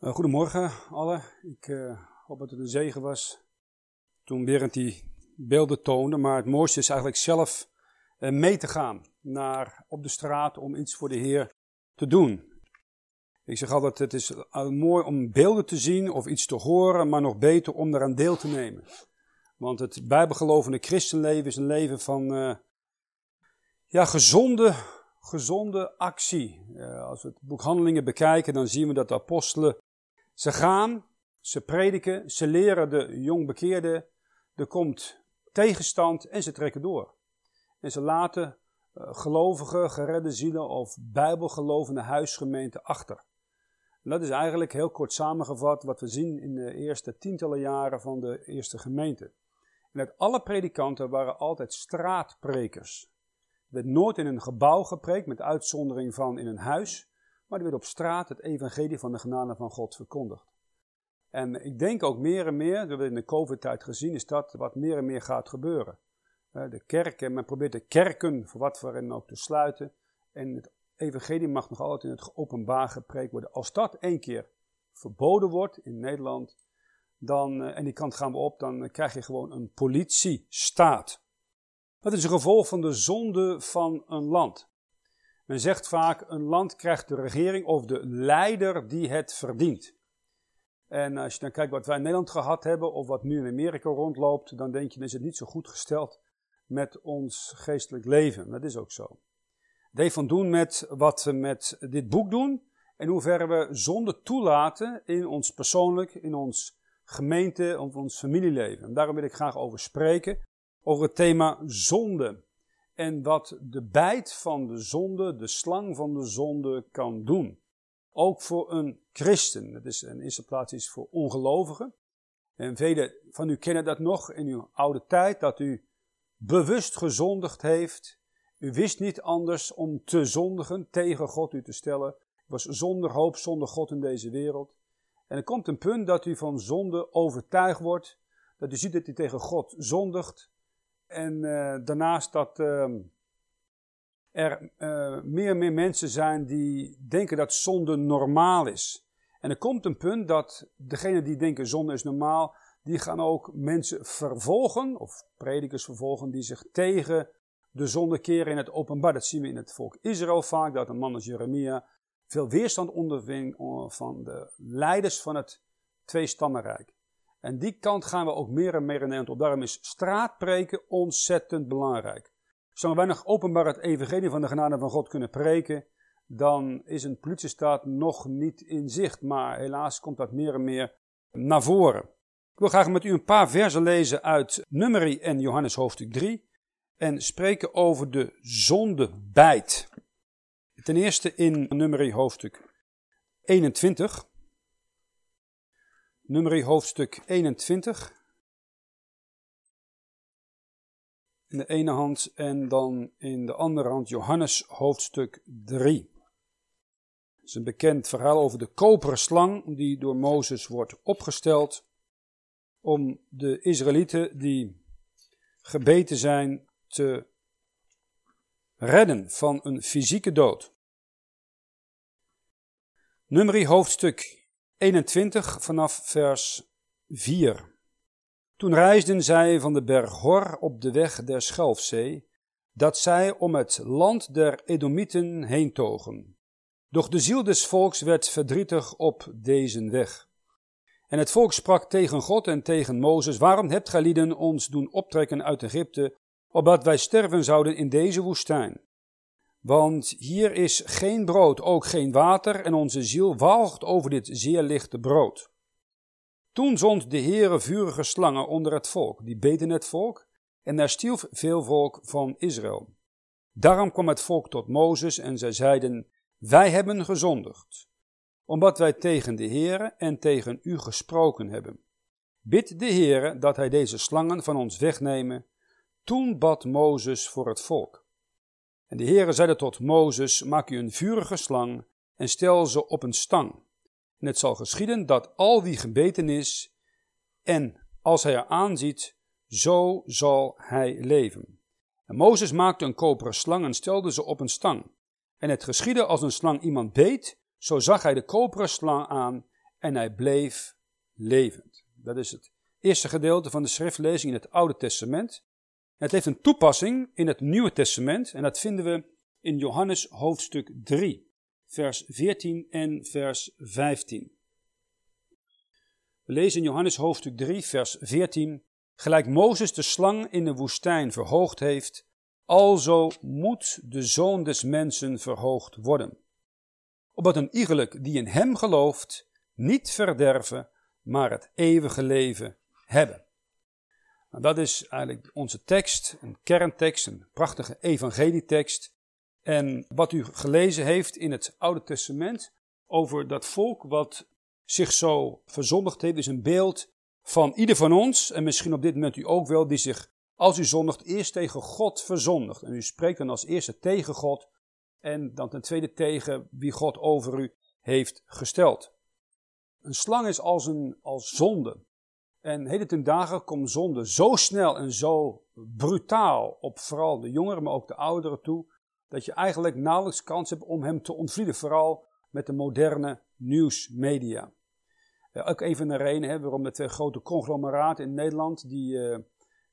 Uh, goedemorgen allen. Ik uh, hoop dat het een zegen was toen Berend die beelden toonde. Maar het mooiste is eigenlijk zelf uh, mee te gaan naar, op de straat om iets voor de Heer te doen. Ik zeg altijd, het is mooi om beelden te zien of iets te horen, maar nog beter om daaraan deel te nemen. Want het bijbelgelovende christenleven is een leven van ja, gezonde, gezonde actie. als we het boek Handelingen bekijken, dan zien we dat de apostelen ze gaan, ze prediken, ze leren de jongbekeerden, er komt tegenstand en ze trekken door. En ze laten uh, gelovige, geredde zielen of bijbelgelovende huisgemeenten achter. Dat is eigenlijk heel kort samengevat wat we zien in de eerste tientallen jaren van de eerste gemeente. En alle predikanten waren altijd straatprekers. Er werd nooit in een gebouw gepreekt, met uitzondering van in een huis maar er werd op straat het evangelie van de genade van God verkondigd. En ik denk ook meer en meer, dat hebben we in de COVID-tijd gezien, is dat wat meer en meer gaat gebeuren. De kerken, men probeert de kerken voor wat voor en ook te sluiten. En het evangelie mag nog altijd in het openbaar gepreekt worden. Als dat één keer verboden wordt in Nederland, dan, eh, en die kant gaan we op, dan krijg je gewoon een politiestaat. Dat is een gevolg van de zonde van een land. Men zegt vaak, een land krijgt de regering of de leider die het verdient. En als je dan kijkt wat wij in Nederland gehad hebben, of wat nu in Amerika rondloopt, dan denk je, dan is het niet zo goed gesteld met ons geestelijk leven. Dat is ook zo. Het heeft van doen met wat we met dit boek doen, en hoe ver we zonde toelaten in ons persoonlijk, in ons gemeente, of ons familieleven. En daarom wil ik graag over spreken, over het thema zonde en wat de bijt van de zonde, de slang van de zonde kan doen. Ook voor een christen. Dat is in eerste plaats iets voor ongelovigen. En velen van u kennen dat nog in uw oude tijd, dat u bewust gezondigd heeft. U wist niet anders om te zondigen, tegen God u te stellen. U was zonder hoop, zonder God in deze wereld. En er komt een punt dat u van zonde overtuigd wordt, dat u ziet dat u tegen God zondigt, en uh, daarnaast dat uh, er uh, meer en meer mensen zijn die denken dat zonde normaal is. En er komt een punt dat degenen die denken zonde is normaal, die gaan ook mensen vervolgen, of predikers vervolgen, die zich tegen de zonde keren in het openbaar. Dat zien we in het volk Israël vaak, dat een man als Jeremia veel weerstand onderving van de leiders van het tweestammenrijk. En die kant gaan we ook meer en meer in Nederland op. Daarom is straatpreken ontzettend belangrijk. Zolang wij nog openbaar het evangelie van de genade van God kunnen preken, dan is een politiestaat nog niet in zicht. Maar helaas komt dat meer en meer naar voren. Ik wil graag met u een paar versen lezen uit Numeri en Johannes hoofdstuk 3. En spreken over de zondebijt. Ten eerste in Numeri hoofdstuk 21 nummer hoofdstuk 21. In de ene hand en dan in de andere hand Johannes hoofdstuk 3. Het is een bekend verhaal over de koperen slang die door Mozes wordt opgesteld om de Israëlieten die gebeten zijn te redden van een fysieke dood. Nummer hoofdstuk 21 vanaf vers 4. Toen reisden zij van de berg Hor op de weg der Schelfzee, dat zij om het land der Edomieten heen togen. Doch de ziel des volks werd verdrietig op deze weg. En het volk sprak tegen God en tegen Mozes, waarom hebt gij lieden ons doen optrekken uit Egypte, opdat wij sterven zouden in deze woestijn? Want hier is geen brood, ook geen water, en onze ziel walgt over dit zeer lichte brood. Toen zond de Heere vurige slangen onder het volk, die beten het volk, en er stierf veel volk van Israël. Daarom kwam het volk tot Mozes en zij zeiden, wij hebben gezondigd, omdat wij tegen de Heere en tegen u gesproken hebben. Bid de Heere dat hij deze slangen van ons wegnemen. Toen bad Mozes voor het volk. En de Heere zeide tot Mozes, maak u een vurige slang en stel ze op een stang. En het zal geschieden dat al wie gebeten is, en als hij er aanziet, zo zal hij leven. En Mozes maakte een koperen slang en stelde ze op een stang. En het geschiedde als een slang iemand beet, zo zag hij de koperen slang aan en hij bleef levend. Dat is het eerste gedeelte van de schriftlezing in het Oude Testament. Het heeft een toepassing in het Nieuwe Testament en dat vinden we in Johannes hoofdstuk 3, vers 14 en vers 15. We lezen in Johannes hoofdstuk 3, vers 14. Gelijk Mozes de slang in de woestijn verhoogd heeft, alzo moet de zoon des mensen verhoogd worden. Opdat een iegelijk die in hem gelooft, niet verderven, maar het eeuwige leven hebben. Nou, dat is eigenlijk onze tekst, een kerntekst, een prachtige evangelietekst. En wat u gelezen heeft in het Oude Testament over dat volk wat zich zo verzondigd heeft, is een beeld van ieder van ons, en misschien op dit moment u ook wel, die zich, als u zondigt, eerst tegen God verzondigt. En u spreekt dan als eerste tegen God, en dan ten tweede tegen wie God over u heeft gesteld. Een slang is als een als zonde. En heden ten dagen komt zonde zo snel en zo brutaal op vooral de jongeren, maar ook de ouderen toe, dat je eigenlijk nauwelijks kans hebt om hem te ontvlieden, vooral met de moderne nieuwsmedia. Uh, ook even een reden hè, waarom de twee grote conglomeraten in Nederland die uh,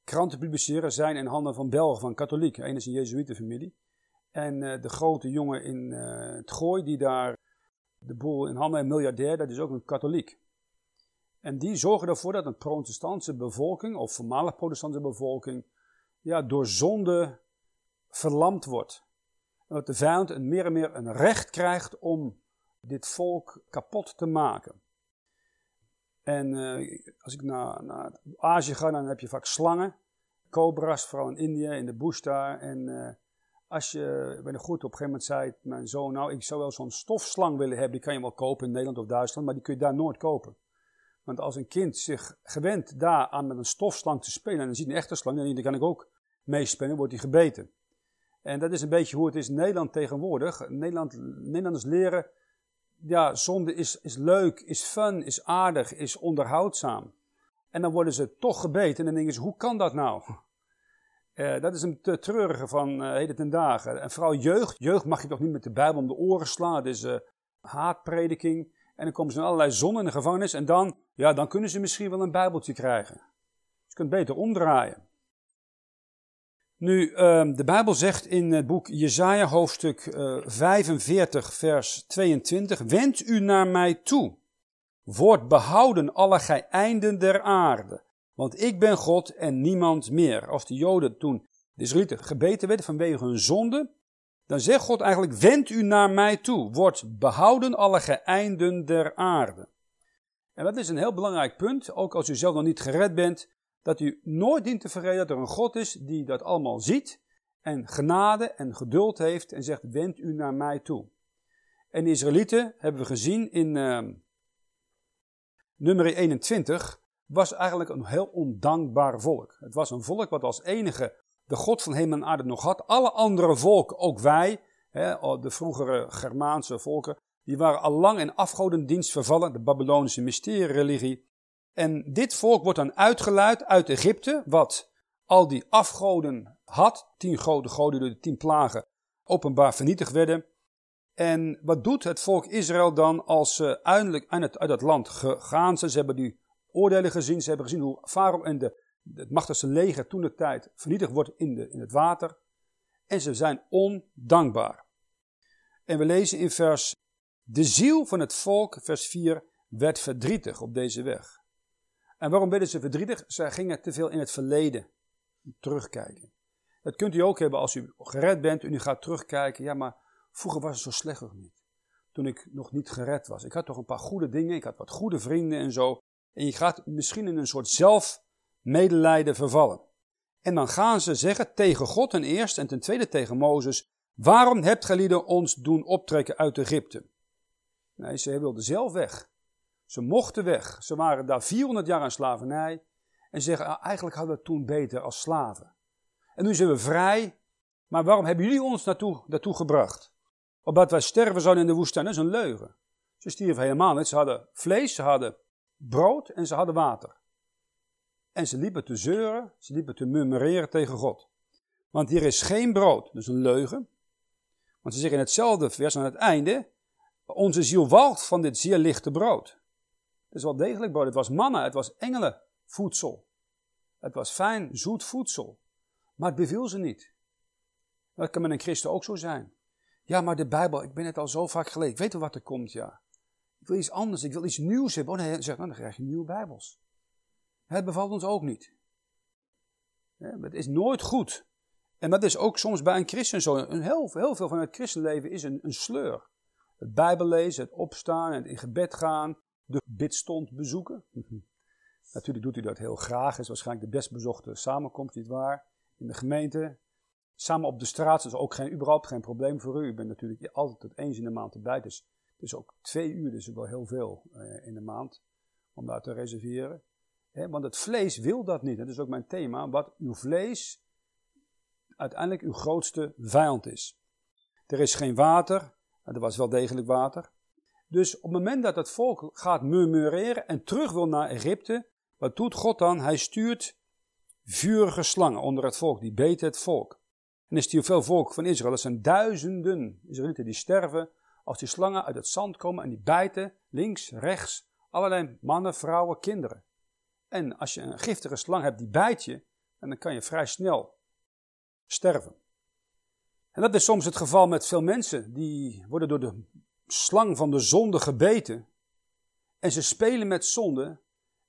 kranten publiceren zijn in handen van Belgen, van katholiek. Eén is een Jezuïetenfamilie. En uh, de grote jongen in het Gooi die daar de boel in handen heeft, miljardair, dat is ook een katholiek. En die zorgen ervoor dat een protestantse bevolking, of voormalig protestantse bevolking, ja, door zonde verlamd wordt. En dat de vijand meer en meer een recht krijgt om dit volk kapot te maken. En uh, als ik naar, naar Azië ga, dan heb je vaak slangen, cobra's, vooral in India, in de bush daar. En uh, als je, er goed, op een gegeven moment zei mijn zoon, nou ik zou wel zo'n stofslang willen hebben, die kan je wel kopen in Nederland of Duitsland, maar die kun je daar nooit kopen. Want als een kind zich gewend daar aan met een stofslang te spelen en dan ziet een echte slang, dan kan ik ook meespelen, wordt hij gebeten. En dat is een beetje hoe het is in Nederland tegenwoordig. Nederland, Nederlanders leren, ja, zonde is, is leuk, is fun, is aardig, is onderhoudzaam. En dan worden ze toch gebeten en dan denken ze, hoe kan dat nou? Uh, dat is een te treurige van uh, heden ten dagen. En vooral jeugd. Jeugd mag je toch niet met de Bijbel om de oren slaan. Het is uh, haatprediking. En dan komen ze in allerlei zonnen in de gevangenis. En dan, ja, dan kunnen ze misschien wel een Bijbeltje krijgen. Dus je kunt beter omdraaien. Nu, ehm, de Bijbel zegt in het boek Jesaja hoofdstuk 45 vers 22. Wend u naar mij toe. Word behouden alle gij einden der aarde. Want ik ben God en niemand meer. Als de Joden toen, de Israëlieten, gebeten werden vanwege hun zonde, dan zegt God eigenlijk, wend u naar mij toe. Word behouden alle geëinden der aarde. En dat is een heel belangrijk punt, ook als u zelf nog niet gered bent, dat u nooit dient te vergeten dat er een God is die dat allemaal ziet en genade en geduld heeft en zegt, wend u naar mij toe. En de Israëlieten, hebben we gezien in uh, nummer 21, was eigenlijk een heel ondankbaar volk. Het was een volk wat als enige de God van hemel en aarde nog had. Alle andere volken, ook wij, hè, de vroegere Germaanse volken, die waren al lang in afgodendienst vervallen, de Babylonische mysteriereligie. En dit volk wordt dan uitgeluid uit Egypte, wat al die afgoden had, tien grote goden door de tien plagen, openbaar vernietigd werden. En wat doet het volk Israël dan als ze eindelijk uit het land gegaan zijn? Ze hebben die oordelen gezien. Ze hebben gezien hoe Farao en de, het machtigste leger toen de tijd vernietigd wordt in, de, in het water. En ze zijn ondankbaar. En we lezen in vers, de ziel van het volk, vers 4, werd verdrietig op deze weg. En waarom werden ze verdrietig? Ze gingen te veel in het verleden terugkijken. Dat kunt u ook hebben als u gered bent en u gaat terugkijken. Ja, maar vroeger was het zo slecht nog niet. Toen ik nog niet gered was. Ik had toch een paar goede dingen, ik had wat goede vrienden en zo. En je gaat misschien in een soort zelfmedelijden vervallen. En dan gaan ze zeggen tegen God ten eerste en ten tweede tegen Mozes: Waarom hebt gij ons doen optrekken uit Egypte? Nee, ze wilden zelf weg. Ze mochten weg. Ze waren daar 400 jaar aan slavernij. En zeggen: ah, Eigenlijk hadden we het toen beter als slaven. En nu zijn we vrij. Maar waarom hebben jullie ons naartoe, naartoe gebracht? Opdat wij sterven zouden in de woestijn. Dat is een leugen. Ze stierven helemaal niet. Ze hadden vlees, ze hadden brood en ze hadden water. En ze liepen te zeuren, ze liepen te murmureren tegen God. Want hier is geen brood, dus een leugen. Want ze zeggen in hetzelfde vers aan het einde, onze ziel walgt van dit zeer lichte brood. is wel degelijk brood. Het was manna, het was engelenvoedsel. Het was fijn, zoet voedsel. Maar het beviel ze niet. Dat kan met een christen ook zo zijn. Ja, maar de Bijbel, ik ben het al zo vaak gelezen. Ik weet wel wat er komt, ja. Ik wil iets anders, ik wil iets nieuws hebben. Oh nee, zeg, nou, dan krijg je nieuwe Bijbels. Het bevalt ons ook niet. Het is nooit goed. En dat is ook soms bij een christen zo. Een heel, heel veel van het christenleven is een, een sleur. Het Bijbel lezen, het opstaan, het in gebed gaan, de bidstond bezoeken. Natuurlijk doet u dat heel graag. Het is waarschijnlijk de best bezochte samenkomst, niet waar? In de gemeente. Samen op de straat is ook geen, überhaupt geen probleem voor u. U bent natuurlijk altijd tot eens in de maand erbij. Dus is ook twee uur, dus wel heel veel eh, in de maand om daar te reserveren. Want het vlees wil dat niet. Dat is ook mijn thema. Wat uw vlees uiteindelijk uw grootste vijand is. Er is geen water. Er was wel degelijk water. Dus op het moment dat het volk gaat murmureren en terug wil naar Egypte, wat doet God dan? Hij stuurt vurige slangen onder het volk, die beten het volk. En er stuurt veel volk van Israël, dat zijn duizenden Israëlieten die sterven als die slangen uit het zand komen en die bijten links, rechts, allerlei mannen, vrouwen, kinderen. En als je een giftige slang hebt die bijt je, dan kan je vrij snel sterven. En dat is soms het geval met veel mensen, die worden door de slang van de zonde gebeten. En ze spelen met zonde.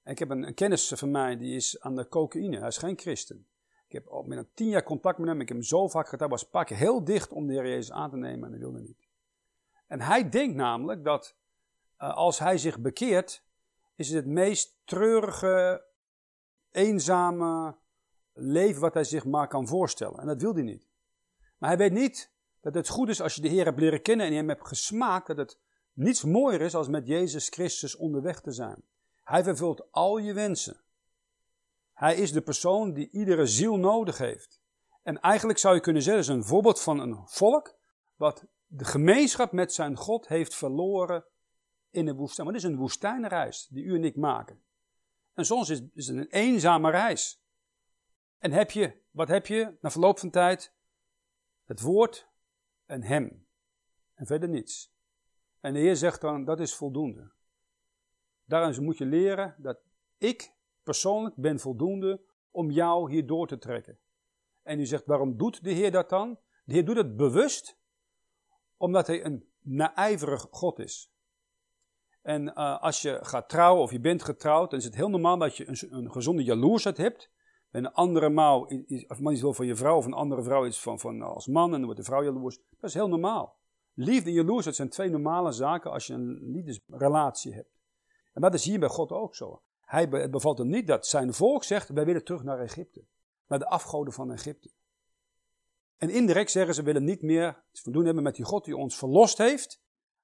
ik heb een, kennis van mij, die is aan de cocaïne, hij is geen christen. Ik heb al meer dan tien jaar contact met hem, ik heb hem zo vaak hij was keer heel dicht om de Heer Jezus aan te nemen en hij wilde niet. En hij denkt namelijk dat uh, als hij zich bekeert, is het het meest treurige, eenzame leven wat hij zich maar kan voorstellen. En dat wil hij niet. Maar hij weet niet dat het goed is als je de Heer hebt leren kennen en hem hebt gesmaakt, dat het niets mooier is als met Jezus Christus onderweg te zijn. Hij vervult al je wensen. Hij is de persoon die iedere ziel nodig heeft. En eigenlijk zou je kunnen zeggen, is een voorbeeld van een volk wat de gemeenschap met zijn God heeft verloren in de woestijn. Maar het is een woestijnreis die u en ik maken. En soms is, het een eenzame reis. En heb je, wat heb je na verloop van tijd? Het woord en hem. En verder niets. En de Heer zegt dan, dat is voldoende. Daarin moet je leren dat ik persoonlijk ben voldoende om jou hier door te trekken. En u zegt, waarom doet de Heer dat dan? De Heer doet het bewust, omdat hij een naijverig God is. En uh, als je gaat trouwen of je bent getrouwd, dan is het heel normaal dat je een, een gezonde jaloersheid hebt een andere mouw, of man is wel van je vrouw, of een andere vrouw is van, van als man, en dan wordt de vrouw jaloers. Dat is heel normaal. Liefde en jaloersheid zijn twee normale zaken als je een liefdesrelatie hebt. En dat is hier bij God ook zo. Hij bevalt hem niet dat zijn volk zegt, wij willen terug naar Egypte. Naar de afgoden van Egypte. En indirect zeggen ze, willen niet meer te doen hebben met die God die ons verlost heeft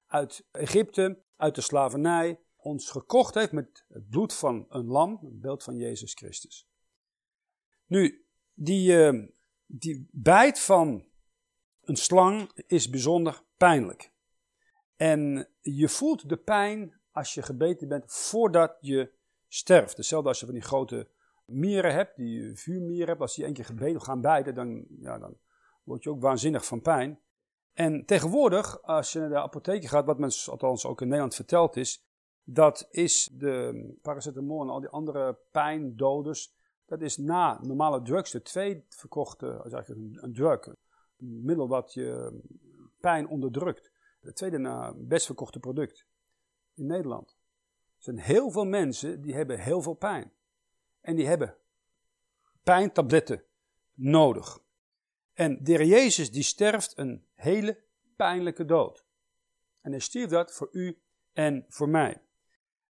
uit Egypte, uit de slavernij, ons gekocht heeft met het bloed van een lam, een beeld van Jezus Christus. Nu, die, uh, die bijt van een slang is bijzonder pijnlijk. En je voelt de pijn als je gebeten bent voordat je sterft. Hetzelfde als je van die grote mieren hebt, die vuurmieren hebt. Als die één keer gebeten gaan bijten, dan, ja, dan word je ook waanzinnig van pijn. En tegenwoordig, als je naar de apotheek gaat, wat men althans ook in Nederland verteld is, dat is de paracetamol en al die andere pijndoders, dat is na normale drugs de tweede verkochte, zeg een, een drug, een middel wat je pijn onderdrukt. Het tweede na best verkochte product in Nederland. Er zijn heel veel mensen die hebben heel veel pijn. En die hebben pijntabletten nodig. En de Jezus die sterft een hele pijnlijke dood. En hij stierf dat voor u en voor mij.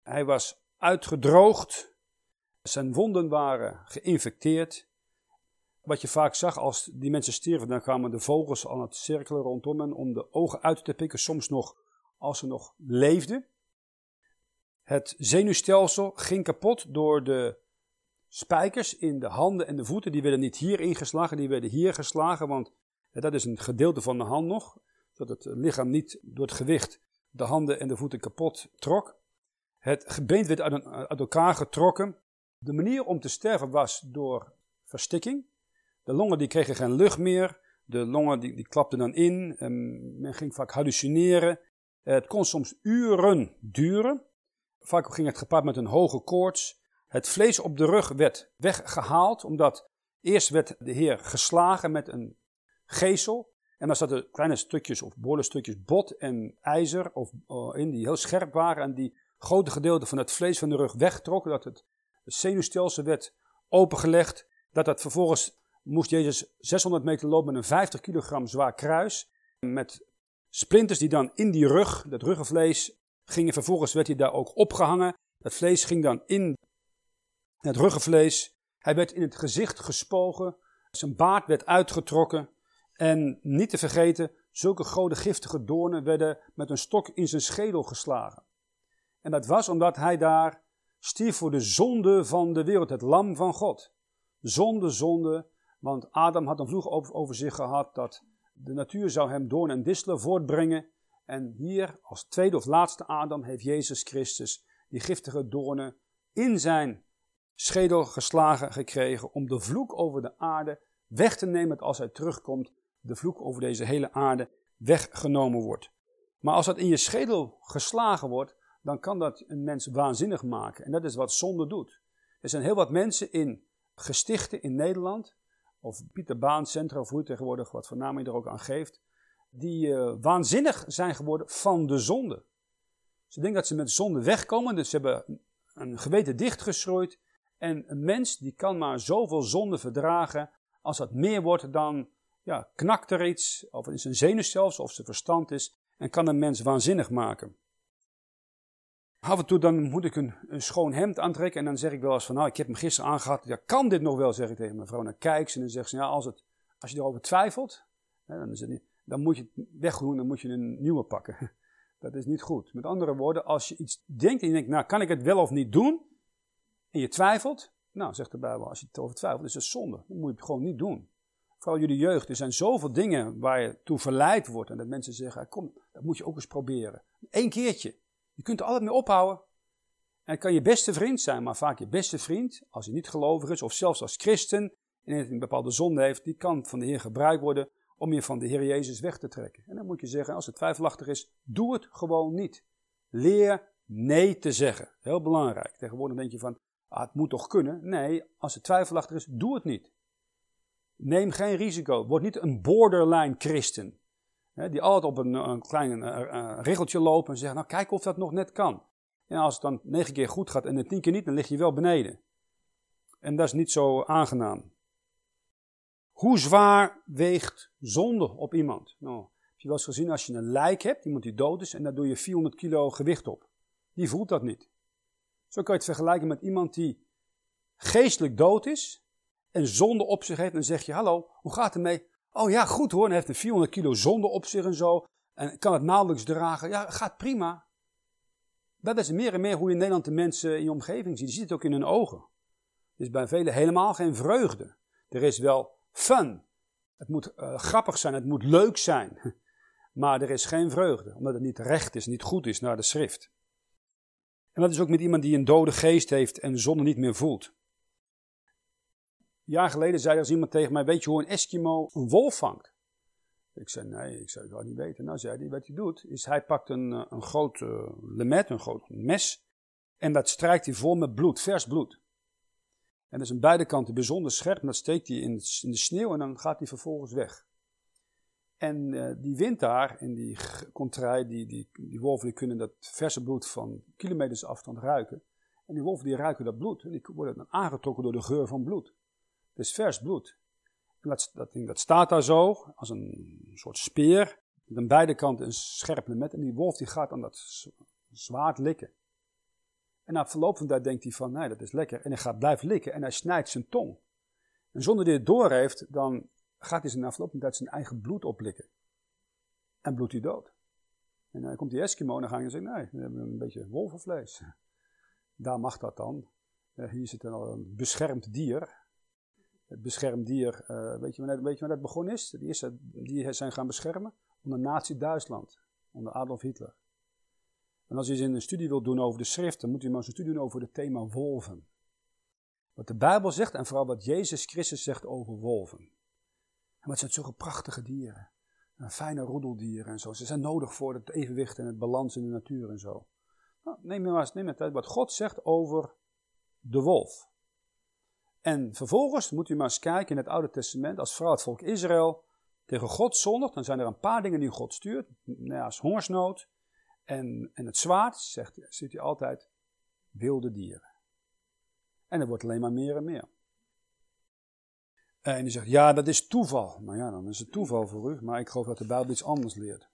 Hij was uitgedroogd, zijn wonden waren geïnfecteerd. Wat je vaak zag als die mensen stierven, dan kwamen de vogels aan het cirkelen rondom hen om de ogen uit te pikken, soms nog als ze nog leefden. Het zenuwstelsel ging kapot door de spijkers in de handen en de voeten. Die werden niet hier ingeslagen, die werden hier geslagen, want dat is een gedeelte van de hand nog, zodat het lichaam niet door het gewicht de handen en de voeten kapot trok. Het gebeend werd uit elkaar getrokken. De manier om te sterven was door verstikking. De longen die kregen geen lucht meer. De longen die, die klapten dan in. En men ging vaak hallucineren. Het kon soms uren duren vaak ging het gepaard met een hoge koorts. Het vlees op de rug werd weggehaald, omdat eerst werd de Heer geslagen met een gezel. En dan zaten kleine stukjes of behoorlijke stukjes bot en ijzer of, uh, in die heel scherp waren en die grote gedeelte van het vlees van de rug wegtrokken, dat het zenuwstelsel werd opengelegd, dat dat vervolgens moest Jezus 600 meter lopen met een 50 kilogram zwaar kruis, met splinters die dan in die rug, dat ruggenvlees, gingen vervolgens werd hij daar ook opgehangen. Dat vlees ging dan in het ruggenvlees. Hij werd in het gezicht gespogen, zijn baard werd uitgetrokken en niet te vergeten, zulke grote giftige doornen werden met een stok in zijn schedel geslagen. En dat was omdat hij daar stierf voor de zonde van de wereld, het lam van God. Zonde, zonde, want Adam had een vloeg over, zich gehad dat de natuur zou hem doorn en distelen voortbrengen. En hier, als tweede of laatste Adam, heeft Jezus Christus die giftige doornen in zijn schedel geslagen gekregen om de vloek over de aarde weg te nemen als hij terugkomt, de vloek over deze hele aarde weggenomen wordt. Maar als dat in je schedel geslagen wordt, dan kan dat een mens waanzinnig maken. En dat is wat zonde doet. Er zijn heel wat mensen in gestichten in Nederland, of Pieter Baan Centra, of hoe tegenwoordig wat voor naam je er ook aan geeft, die uh, waanzinnig zijn geworden van de zonde. Ze denken dat ze met zonde wegkomen, dus ze hebben een geweten dichtgeschroeid. En een mens die kan maar zoveel zonde verdragen, als dat meer wordt dan, ja, knakt er iets, of in zijn zenuwstelsel, of zijn verstand is, en kan een mens waanzinnig maken. Af en toe dan moet ik een, een, schoon hemd aantrekken en dan zeg ik wel eens van, nou, ik heb hem gisteren aangehad, ja, kan dit nog wel, zeg ik tegen mijn vrouw. En dan kijkt ze en dan zegt ze, ja, als, het, als je erover twijfelt, hè, dan, dan moet je het wegdoen, dan moet je een nieuwe pakken. Dat is niet goed. Met andere woorden, als je iets denkt en je denkt, nou, kan ik het wel of niet doen? En je twijfelt, nou, zegt de Bijbel, als je over twijfelt, is het zonde. Dan moet je gewoon niet doen. Vooral jullie jeugd, er zijn zoveel dingen waar je toe verleid wordt en dat mensen zeggen, kom, dat moet je ook eens proberen. Eén keertje. Je kunt er altijd mee ophouden. En het kan je beste vriend zijn, maar vaak je beste vriend, als hij niet gelovig is, of zelfs als christen, en een bepaalde zonde heeft, die kan van de Heer gebruikt worden om je van de Heer Jezus weg te trekken. En dan moet je zeggen, als het twijfelachtig is, doe het gewoon niet. Leer nee te zeggen. Heel belangrijk. Tegenwoordig denk je van, ah, het moet toch kunnen? Nee, als het twijfelachtig is, doe het niet. Neem geen risico. Word niet een borderline christen die altijd op een, een klein regeltje lopen en zeggen, nou kijk of dat nog net kan. En als het dan negen keer goed gaat en de tien keer niet, dan lig je wel beneden. En dat is niet zo aangenaam. Hoe zwaar weegt zonde op iemand? Nou, heb je wel eens gezien als je een lijk hebt, iemand die dood is, en daar doe je 400 kilo gewicht op. Die voelt dat niet. Zo kan je het vergelijken met iemand die geestelijk dood is en zonde op zich heeft. En dan zeg je, hallo, hoe gaat het mee? Oh ja, goed hoor, hij heeft een 400 kilo zonde op zich en zo. En kan het nauwelijks dragen. Ja, gaat prima. Dat is meer en meer hoe je in Nederland de mensen in je omgeving ziet. Je ziet het ook in hun ogen. Er is bij velen helemaal geen vreugde. Er is wel fun. Het moet uh, grappig zijn, het moet leuk zijn. Maar er is geen vreugde, omdat het niet recht is, niet goed is naar de schrift. En dat is ook met iemand die een dode geest heeft en zonde niet meer voelt jaar geleden zei er eens iemand tegen mij, weet je hoe een Eskimo een wolf vangt? Ik zei, nee, ik zou het wel niet weten. Nou, zei hij, wat hij doet, is hij pakt een, eh, een groot uh, lemet, een groot mes, en dat strijkt hij vol met bloed, vers bloed. En dat is aan beide kanten bijzonder scherp, en dat steekt hij in de sneeuw en dan gaat hij vervolgens weg. En uh, die wind daar, in die contrai, die, die, die wolven die kunnen dat verse bloed van kilometers afstand ruiken. En die wolven die ruiken dat bloed, en die worden dan aangetrokken door de geur van bloed. Het is vers bloed. En dat, dat, dat staat daar zo, als een soort speer, met aan beide kanten een scherp met. En die wolf die gaat aan dat zwaard likken. En na verloop van tijd denkt hij van, nee, dat is lekker. En hij gaat blijven likken en hij snijdt zijn tong. En zonder het door heeft, dan gaat hij verloop van tijd zijn eigen bloed oplikken. En bloedt hij dood. En dan komt die Eskimo en dan ga je zeggen, nee, we hebben een beetje wolvenvlees. Daar mag dat dan. Hier zit een beschermd dier het beschermd dier. Uh, weet, je wanneer, weet je wanneer dat begonnen is? De eerste die zijn gaan beschermen? Onder Nazi-Duitsland, onder Adolf Hitler. En als je eens een studie wilt doen over de schrift, dan moet je maar eens een studie doen over het thema wolven. Wat de Bijbel zegt en vooral wat Jezus Christus zegt over wolven. En wat zijn zulke prachtige dieren. Fijne roedeldieren en zo. Ze zijn nodig voor het evenwicht en het balans in de natuur en zo. Nou, neem maar eens neem tijd wat God zegt over de wolf. En vervolgens moet u maar eens kijken in het Oude Testament, als vooral het volk Israël tegen God zondigt, dan zijn er een paar dingen die God stuurt. Nou als hongersnood en, en het zwaard, zegt, ziet hij altijd, wilde dieren. En er wordt alleen maar meer en meer. En die zegt, ja, dat is toeval. Nou ja, dan is het toeval voor u, maar ik geloof dat de Bijbel iets anders leert.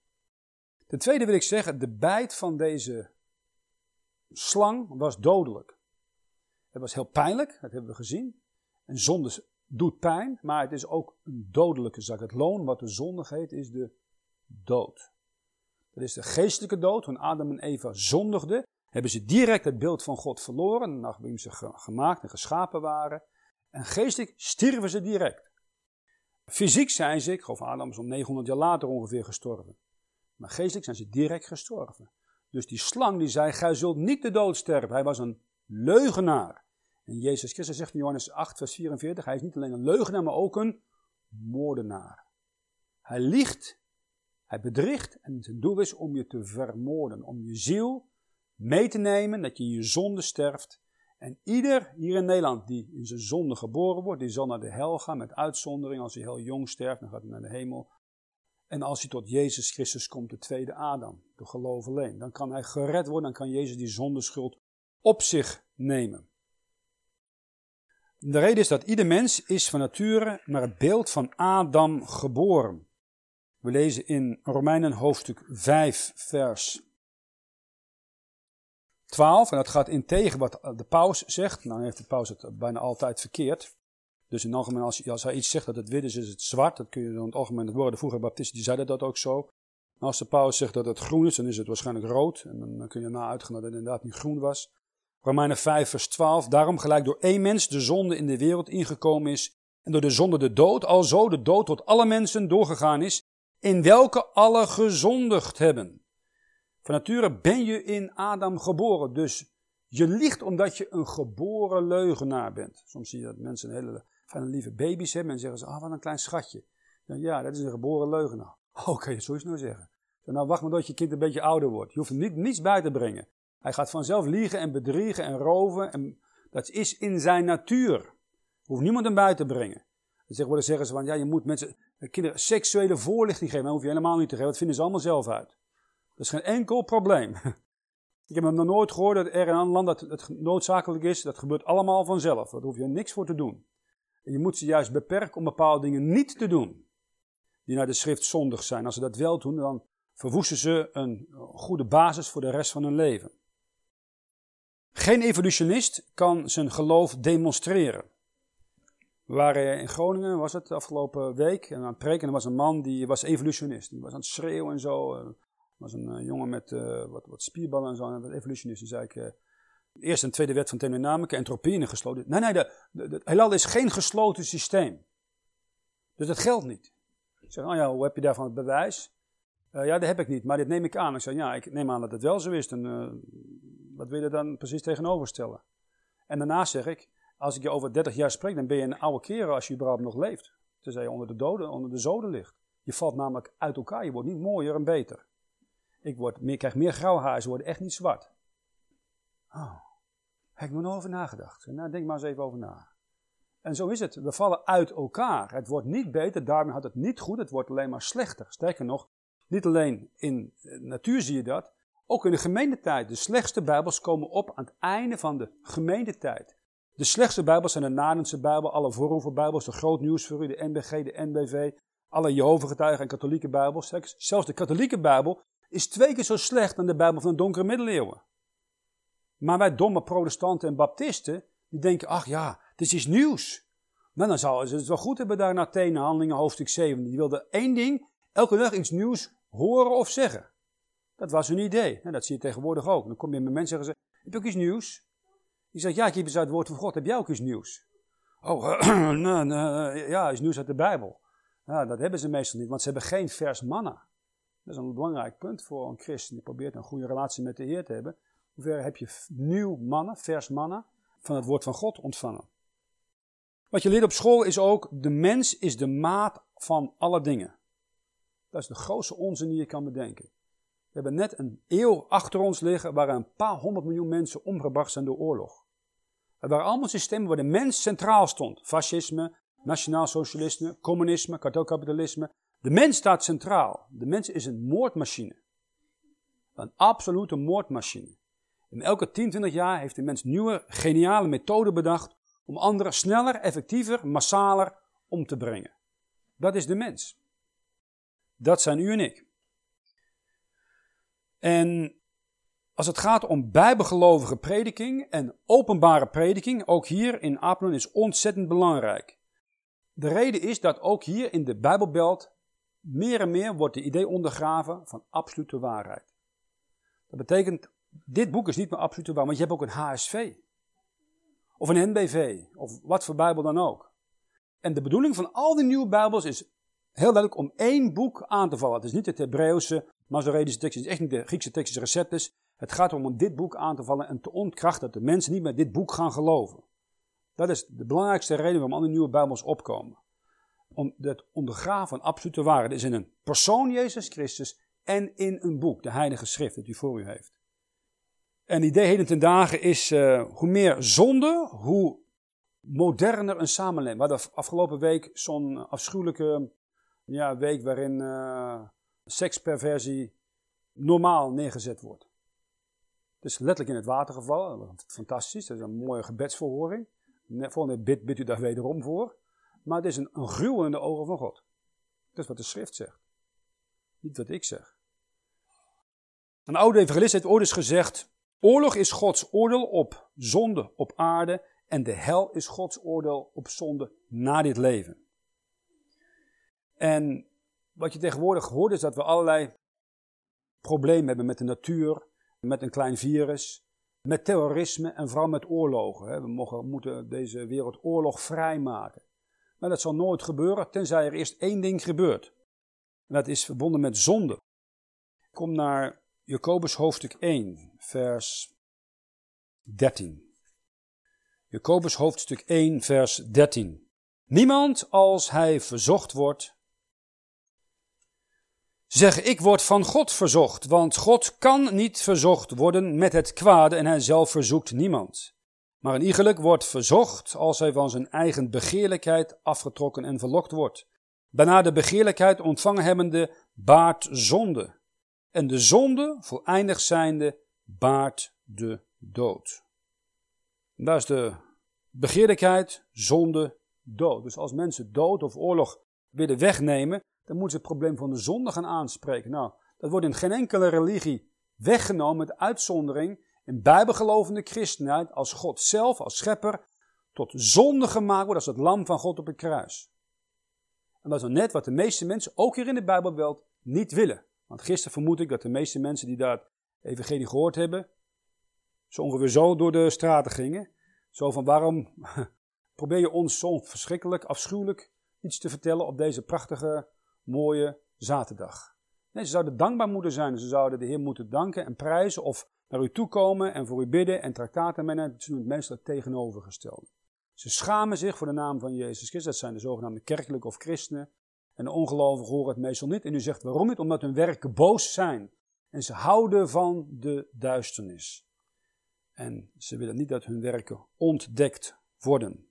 Ten tweede wil ik zeggen, de bijt van deze slang was dodelijk. Het was heel pijnlijk, dat hebben we gezien. En zonde doet pijn, maar het is ook een dodelijke zak. Het loon wat de zonde heet is de dood. Dat is de geestelijke dood. Toen Adam en Eva zondigden, hebben ze direct het beeld van God verloren, nachdem ze gemaakt en geschapen waren. En geestelijk stierven ze direct. Fysiek zijn ze, ik geloof Adam is om 900 jaar later ongeveer gestorven. Maar geestelijk zijn ze direct gestorven. Dus die slang die zei, gij zult niet de dood sterven. Hij was een leugenaar. En Jezus Christus zegt in Johannes 8, vers 44, hij is niet alleen een leugenaar, maar ook een moordenaar. Hij liegt, hij bedriegt en zijn doel is om je te vermoorden, om je ziel mee te nemen, dat je in je zonde sterft. En ieder hier in Nederland die in zijn zonde geboren wordt, die zal naar de hel gaan met uitzondering. Als hij heel jong sterft, dan gaat hij naar de hemel. En als hij tot Jezus Christus komt, de tweede Adam, door geloof alleen, dan kan hij gered worden, dan kan Jezus die zondeschuld op zich nemen. De reden is dat ieder mens is van nature naar het beeld van Adam geboren. We lezen in Romeinen hoofdstuk 5, vers 12. En dat gaat in tegen wat de paus zegt. Nou heeft de paus het bijna altijd verkeerd. Dus in het algemeen, als, hij iets zegt dat het wit is, is het zwart. Dat kun je in het algemeen het woorden. Vroeger baptisten die zeiden dat ook zo. als de paus zegt dat het groen is, dan is het waarschijnlijk rood. En dan kun je na uitgaan dat het inderdaad niet groen was. Romeinen 5, vers 12. Daarom gelijk door één mens de zonde in de wereld ingekomen is. En door de zonde de dood, alzo de dood tot alle mensen doorgegaan is. In welke alle gezondigd hebben. Van ben je in Adam geboren. Dus je liegt omdat je een geboren leugenaar bent. Soms zie je dat mensen hele fijne lieve baby's hebben en zeggen ze, ah wat een klein schatje. Dan, ja, dat is een geboren leugenaar. Oké, okay, zo is het nou zeggen. nou wacht maar tot je kind een beetje ouder wordt. Je hoeft niet, niets bij te brengen. Hij gaat vanzelf liegen en bedriegen en roven. En dat is in zijn natuur. Hoeft niemand hem bij te brengen. Dan zeggen ze van, ja, je moet mensen, kinderen seksuele voorlichting geven. Dat hoef je helemaal niet te geven, dat vinden ze allemaal zelf uit. Is geen enkel probleem. Ik heb nog nooit gehoord dat er in een land dat het noodzakelijk is. Dat gebeurt allemaal vanzelf. Daar hoef je niks voor te doen. En je moet ze juist beperken om bepaalde dingen niet te doen. Die naar de schrift zondig zijn. Als ze dat wel doen, dan verwoesten ze een goede basis voor de rest van hun leven. Geen evolutionist kan zijn geloof demonstreren. We waren in Groningen, was het, afgelopen week, en aan het preken. er was een man die was evolutionist. Die was aan het schreeuwen en zo. Was een uh, jongen met uh, wat, wat, spierballen en zo, en wat evolutionist. En zei ik, uh, eerste en tweede wet van thermodynamica, entropie in gesloten. Nee, nee, de, de, heelal is geen gesloten systeem. Dus dat geldt niet. Ik zeg, oh ja, hoe heb je daarvan het bewijs? ja, dat heb ik niet, maar dit neem ik aan. Ik zei, ja, ik neem aan dat het wel zo is. Dan, wat wil je dan precies tegenover stellen? En daarna zeg ik, als ik je over 30 jaar spreek, dan ben je een oude kerel als je überhaupt nog leeft. Tenzij je onder de doden, onder de zoden ligt. Je valt namelijk uit elkaar, je wordt niet mooier en beter. Ik word meer, krijg meer grauw haar, ze worden echt niet zwart. Oh, heb ik nog over nagedacht. Nou, denk maar eens even over na. En zo is het. We vallen uit elkaar. Het wordt niet beter, daarmee had het niet goed, het wordt alleen maar slechter. Sterker nog, niet alleen in natuur zie je dat, ook in de gemeentetijd. De slechtste bijbels komen op aan het einde van de gemeentetijd. De slechtste bijbels zijn de Nadense bijbel, alle bijbels, de Groot Nieuws voor u, de NBG, de NBV, alle Jehovah-getuigen en katholieke bijbels. Zelfs de katholieke bijbel is twee keer zo slecht dan de bijbel van de donkere middeleeuwen. Maar wij domme protestanten en baptisten, die denken, ach ja, dit is iets nieuws. Nou, dan zouden ze het wel goed hebben daar in Athene, handelingen hoofdstuk 7. Die wilden één ding, elke dag iets nieuws horen of zeggen. Dat was hun idee. Nou, dat zie je tegenwoordig ook. Dan kom je met mensen en zeggen ze, heb je ook iets nieuws? Die zegt, ja, ik heb eens uit het woord van God. Heb jij ook iets nieuws? Oh, ja, is nieuws uit de Bijbel. Ja, dat hebben ze meestal niet, want ze hebben geen vers manna. Dat is een belangrijk punt voor een christen die probeert een goede relatie met de Heer te hebben. Hoe ver heb je nieuw manna, vers manna, van het woord van God ontvangen? Wat je leert op school is ook, de mens is de maat van alle dingen. Dat is de grootste onzin die je kan bedenken. We hebben net een eeuw achter ons liggen waar een paar honderd miljoen mensen omgebracht zijn door oorlog. Het waren allemaal systemen waar de mens centraal stond. Fascisme, nationaal socialisme, communisme, kapitalisme. De mens staat centraal. De mens is een moordmachine. Een absolute moordmachine. In elke 10, 20 jaar heeft de mens nieuwe, geniale methoden bedacht om anderen sneller, effectiever, massaler om te brengen. Dat is de mens. Dat zijn u en ik. En als het gaat om bijbegelovige prediking en openbare prediking, ook hier in Apeldoorn is ontzettend belangrijk. De reden is dat ook hier in de Bijbelbelt meer en meer wordt de idee ondergraven van absolute waarheid. Dat betekent, dit boek is niet meer absolute waarheid, want je hebt ook een HSV. Of een NBV, of wat voor Bijbel dan ook. En de bedoeling van al die nieuwe Bijbels is heel duidelijk om één boek aan te vallen. Het is niet het Hebreeuwse, Masoretische tekst, het is echt niet de Griekse tekst, receptus. Het gaat om om dit boek aan te vallen en te ontkrachten dat de mensen niet met dit boek gaan geloven. Dat is de belangrijkste reden waarom alle nieuwe Bijbels opkomen. Om het ondergraven van absolute waarheid is in een persoon Jezus Christus en in een boek, de Heilige Schrift, dat u voor u heeft. En idee heden ten dagen is, uh, hoe meer zonde, hoe moderner een samenleving. We hadden afgelopen week zo'n afschuwelijke ja, week waarin uh, seksperversie normaal neergezet wordt. Het is letterlijk in het water gevallen. Fantastisch, dat is een mooie gebedsverhoring. Volgende bid bidt u daar wederom voor. Maar het is een, gruwel in de ogen van God. Dat is wat de schrift zegt. Niet wat ik zeg. Een oude evangelist heeft ooit eens gezegd: Oorlog is Gods oordeel op zonde op aarde en de hel is Gods oordeel op zonde na dit leven. En wat je tegenwoordig hoort is dat we allerlei problemen hebben met de natuur, met een klein virus, met terrorisme en vooral met oorlogen. We mogen, moeten deze wereld oorlogvrij maken. Maar dat zal nooit gebeuren, tenzij er eerst één ding gebeurt. En dat is verbonden met zonde. Kom naar Jacobus hoofdstuk 1, vers 13. Jacobus hoofdstuk 1, vers 13. Niemand als hij verzocht wordt, Zeg, ik word van God verzocht, want God kan niet verzocht worden met het kwade en hij zelf verzoekt niemand. Maar een iegelijk wordt verzocht als hij van zijn eigen begeerlijkheid afgetrokken en verlokt wordt. Daarna de begeerlijkheid ontvangen hebbende baart zonde. En de zonde, voleindig zijnde, baart de dood. En daar is de begeerlijkheid, zonde, dood. Dus als mensen dood of oorlog willen wegnemen, dan moeten ze het probleem van de zonde gaan aanspreken. Nou, dat wordt in geen enkele religie weggenomen met uitzondering in bijbelgelovende christenheid als God zelf, als schepper, tot zonde gemaakt wordt als het lam van God op het kruis. En dat is net wat de meeste mensen, ook hier in de Bijbelbelt, niet willen. Want gisteren vermoed ik dat de meeste mensen die daar evangelie gehoord hebben, zo ongeveer zo door de straten gingen. Zo van waarom probeer je ons zo verschrikkelijk, afschuwelijk iets te vertellen op deze prachtige mooie zaterdag. Nee, ze zouden dankbaar moeten zijn. Ze zouden de Heer moeten danken en prijzen of naar u toe komen en voor u bidden en traktaten menen. Ze doen het meestal tegenovergestelde. Ze schamen zich voor de naam van Jezus Christus. Dat zijn de zogenaamde kerkelijke of christenen. En de ongelovigen horen het meestal niet. En u zegt waarom niet? Omdat hun werken boos zijn. En ze houden van de duisternis. En ze willen niet dat hun werken ontdekt worden.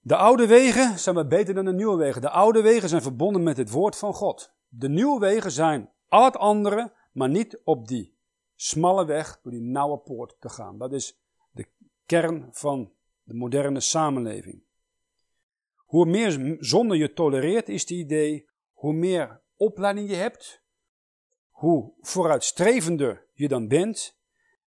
De oude wegen zijn maar beter dan de nieuwe wegen. De oude wegen zijn verbonden met het woord van God. De nieuwe wegen zijn al het andere, maar niet op die smalle weg door die nauwe poort te gaan. Dat is de kern van de moderne samenleving. Hoe meer zonde je tolereert, is het idee, hoe meer opleiding je hebt, hoe vooruitstrevender je dan bent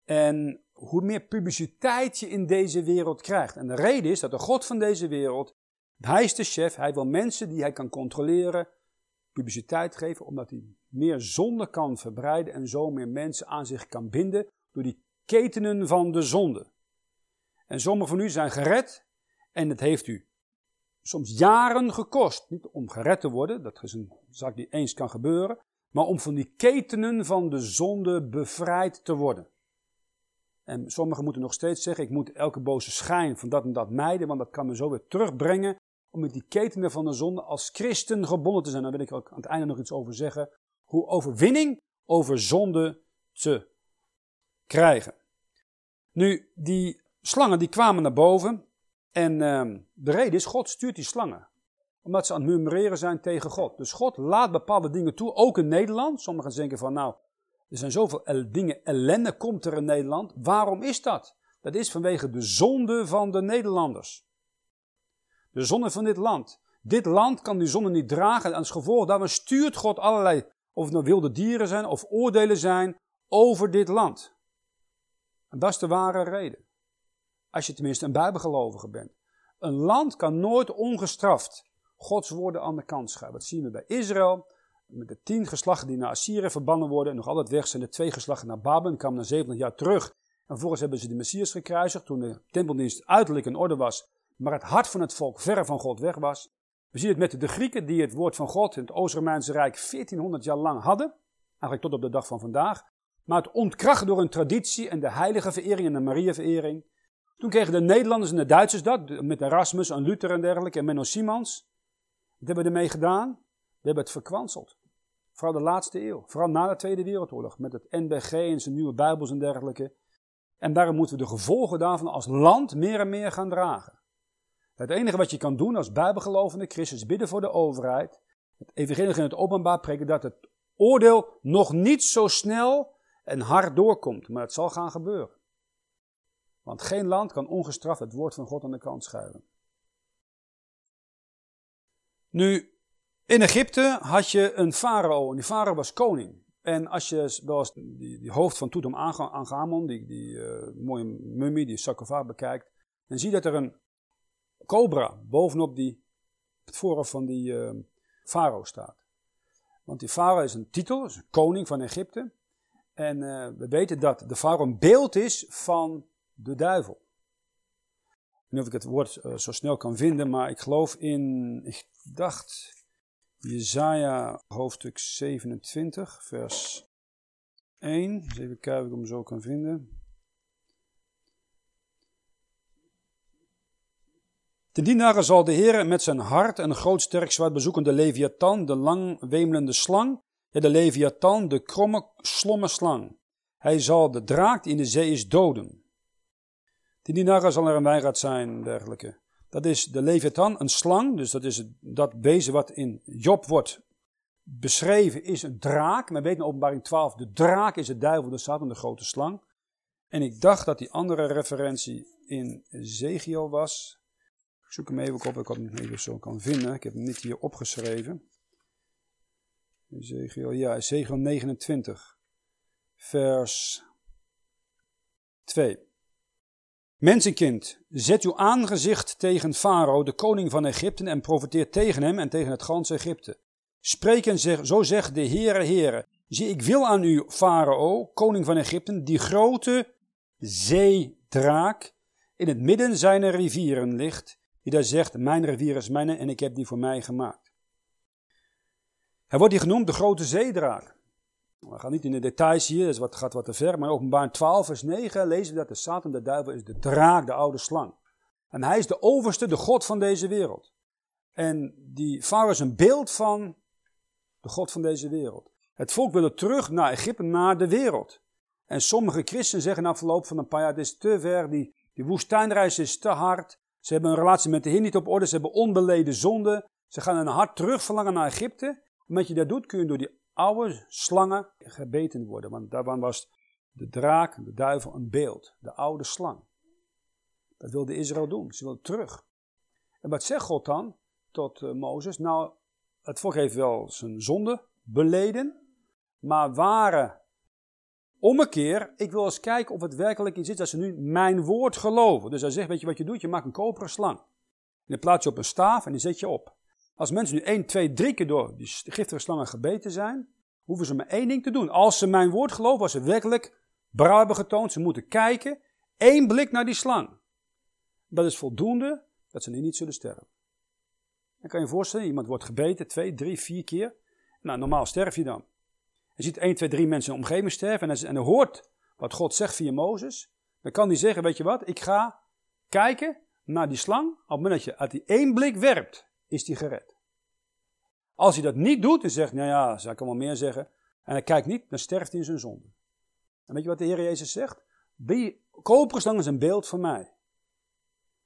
en hoe meer publiciteit je in deze wereld krijgt. En de reden is dat de God van deze wereld, hij is de chef, hij wil mensen die hij kan controleren, publiciteit geven, omdat hij meer zonde kan verbreiden en zo meer mensen aan zich kan binden door die ketenen van de zonde. En sommigen van u zijn gered en het heeft u soms jaren gekost. Niet om gered te worden, dat is een zaak die eens kan gebeuren, maar om van die ketenen van de zonde bevrijd te worden. En sommigen moeten nog steeds zeggen, ik moet elke boze schijn van dat en dat mijden, want dat kan me zo weer terugbrengen om met die ketenen van de zonde als christen gebonden te zijn. Daar wil ik ook aan het einde nog iets over zeggen, hoe overwinning over zonde te krijgen. Nu, die slangen die kwamen naar boven en uh, de reden is, God stuurt die slangen. Omdat ze aan het murmureren zijn tegen God. Dus God laat bepaalde dingen toe, ook in Nederland. Sommigen denken van, nou, er zijn zoveel dingen, ellende komt er in Nederland. Waarom is dat? Dat is vanwege de zonde van de Nederlanders. De zonde van dit land. Dit land kan die zonde niet dragen en als gevolg daarvan stuurt God allerlei, of het nou wilde dieren zijn of oordelen zijn, over dit land. En dat is de ware reden. Als je tenminste een bijbelgelovige bent. Een land kan nooit ongestraft Gods woorden aan de kant schuiven. Dat zien we bij Israël. Met de tien geslachten die naar Assyrië verbannen worden. En nog altijd weg zijn de twee geslachten naar Babel. En kwamen na 70 jaar terug. En vervolgens hebben ze de Messias gekruisigd. Toen de tempeldienst uiterlijk in orde was. Maar het hart van het volk ver van God weg was. We zien het met de Grieken die het woord van God in het Oost-Romeinse Rijk 1400 jaar lang hadden. Eigenlijk tot op de dag van vandaag. Maar het ontkracht door hun traditie en de heilige verering en de Maria-verering. Toen kregen de Nederlanders en de Duitsers dat, met Erasmus en Luther en dergelijke, en Menno Simons. Wat hebben we ermee gedaan? We hebben het verkwanseld. Vooral de laatste eeuw, vooral na de Tweede Wereldoorlog, met het NBG en zijn nieuwe Bijbels en dergelijke. En daarom moeten we de gevolgen daarvan als land meer en meer gaan dragen. Het enige wat je kan doen als bijbelgelovende christen is bidden voor de overheid. Het evangelie in het openbaar preken dat het oordeel nog niet zo snel en hard doorkomt. Maar het zal gaan gebeuren. Want geen land kan ongestraft het woord van God aan de kant schuiven. Nu, in Egypte had je een farao en die farao was koning. En als je wel eens die, die hoofd van Tutankhamon, die, die uh, mooie mummie, die sarcofaag bekijkt, dan zie je dat er een cobra bovenop die, het voorhoofd van die uh, farao staat. Want die farao is een titel, is een koning van Egypte. En uh, we weten dat de farao een beeld is van de duivel. Ik weet niet of ik het woord uh, zo snel kan vinden, maar ik geloof in, ik dacht, Jezaja hoofdstuk 27, vers 1. Eens even kijken of ik hem zo kan vinden. Ten die dagen zal de Heer met zijn hart en groot sterk zwaard bezoeken de Leviathan, de lang wemelende slang, ja, de Leviathan, de kromme, slomme slang. Hij zal de draak die in de zee is doden. Ten die dagen zal er een wijngaard zijn, dergelijke. Dat is de Leviathan, een slang, dus dat is dat wezen wat in Job wordt beschreven, is een draak. Men weet in openbaring 12, de draak is de duivel, de Satan, de grote slang. En ik dacht dat die andere referentie in Ezekiel was. Zoek hem even op, ik had hem even zo kan vinden. Ik heb hem niet hier opgeschreven. Ezekiel, ja, Ezekiel 29, vers 2. Mensenkind, zet uw aangezicht tegen Farao, de koning van Egypte, en profeteer tegen hem en tegen het ganse Egypte. Spreek en zeg, zo zegt de Heere, Heere, zie ik wil aan u, Farao, koning van Egypte, die grote zeedraak in het midden zijner rivieren ligt, die daar zegt, mijn rivier is mijne en ik heb die voor mij gemaakt. Hij wordt hier genoemd de grote zeedraak. We gaan niet in de details hier, dat gaat wat te ver, maar openbaar 12 vers 9 lezen we dat de Satan, de duivel, is de draak, de oude slang. En hij is de overste, de God van deze wereld. En die farao is een beeld van de God van deze wereld. Het volk wil terug naar Egypte, naar de wereld. En sommige christenen zeggen na verloop van een paar jaar, het is te ver, die, die woestijnreis is te hard. Ze hebben een relatie met de Heer niet op orde, ze hebben onbeleden zonde. Ze gaan een hart terug verlangen naar Egypte. Wat je dat doet, kun je door die oude slangen gebeten worden. Want daarvan was de draak, de duivel, een beeld. De oude slang. Dat wilde Israël doen. Ze wilden terug. En wat zegt God dan tot uh, Mozes? Nou, het volk heeft wel zijn zonde beleden. Maar waren ommekeer, ik wil eens kijken of het werkelijk iets is dat ze nu mijn woord geloven. Dus hij zegt, weet je wat je doet? Je maakt een koperen slang. En die plaats je op een staaf en die zet je op. Als mensen nu 1, 2, 3 keer door die giftige slangen gebeten zijn, hoeven ze maar één ding te doen. Als ze mijn woord geloven, als ze werkelijk brouw hebben getoond, ze moeten kijken, één blik naar die slang. Dat is voldoende dat ze nu niet zullen sterven. Dan kan je je voorstellen, iemand wordt gebeten, twee, drie, vier keer. Nou, normaal sterf je dan. Je ziet 1, 2, 3 mensen in de omgeving sterven en, hij hoort wat God zegt via Mozes. Dan kan hij zeggen, weet je wat, ik ga kijken naar die slang. Op het moment dat je uit die één blik werpt, is die gered. Als hij dat niet doet en zegt, nou ja, zou ik wel meer zeggen, En hij kijkt niet, dan sterft hij in zijn zonde. En weet je wat de Heer Jezus zegt? Be, koperslang is een beeld van mij.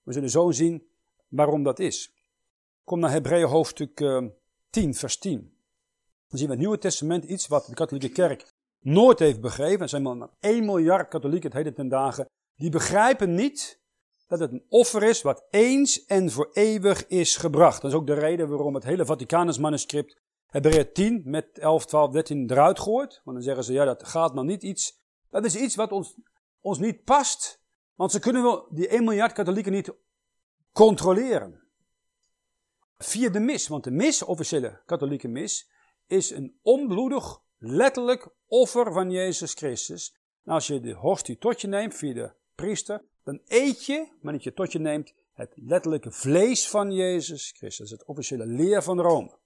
We zullen zo zien waarom dat is. Kom naar Hebreeën hoofdstuk 10, eh, vers 10. Dan zien we het Nieuwe Testament iets wat de katholieke kerk nooit heeft begrepen. Er zijn maar 1 miljard katholieken het heden ten dagen. Die begrijpen niet dat het een offer is wat eens en voor eeuwig is gebracht. Dat is ook de reden waarom het hele Vaticanus manuscript Hebreeën 10 met 11, 12, 13 eruit gooit. Want dan zeggen ze, ja dat gaat maar niet iets. Dat is iets wat ons, ons niet past. Want ze kunnen wel die 1 miljard katholieken niet controleren. Via de mis, want de mis, officiële katholieke mis, is een onbloedig, letterlijk offer van Jezus Christus. En als je de hostie tot je neemt via de priester, dan eet je, wanneer je tot je neemt, het letterlijke vlees van Jezus Christus. Het officiële leer van Rome.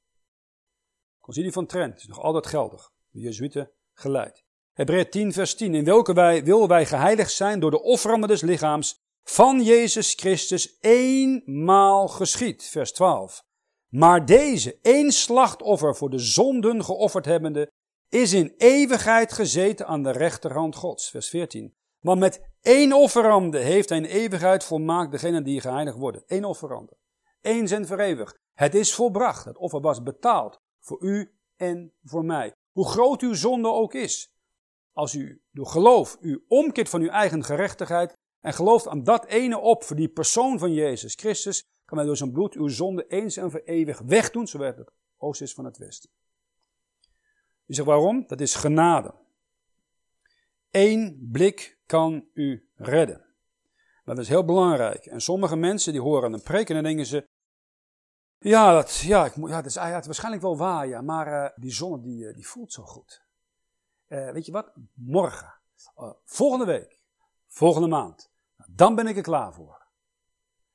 Concilie van Trent is nog altijd geldig. De Jezuïeten geleid. Hebreeën 10 vers 10. In welke wij, wil wij geheiligd zijn door de offeranden des lichaams van Jezus Christus eenmaal geschied. Vers 12. Maar deze, één slachtoffer voor de zonden geofferd hebbende, is in eeuwigheid gezeten aan de rechterhand Gods. Vers 14. Want met één offerande heeft hij in eeuwigheid volmaakt degene die geheiligd worden. Eén offerande. Eens en voor eeuwig. Het is volbracht. Het offer was betaald. Voor u en voor mij. Hoe groot uw zonde ook is. Als u door geloof u omkeert van uw eigen gerechtigheid en gelooft aan dat ene op voor die persoon van Jezus Christus, kan hij door zijn bloed uw zonde eens en voor eeuwig wegdoen, zoals het oost is van het westen. U zegt waarom? Dat is genade. Eén blik kan u redden. Dat is heel belangrijk. En sommige mensen die horen een preek en dan denken ze, ja, dat, ja, ik, ja, dat, is, ja, waarschijnlijk wel waar, ja, maar uh, die zon die, uh, die voelt zo goed. Uh, weet je wat? Morgen, volgende week, volgende maand, dan ben ik er klaar voor.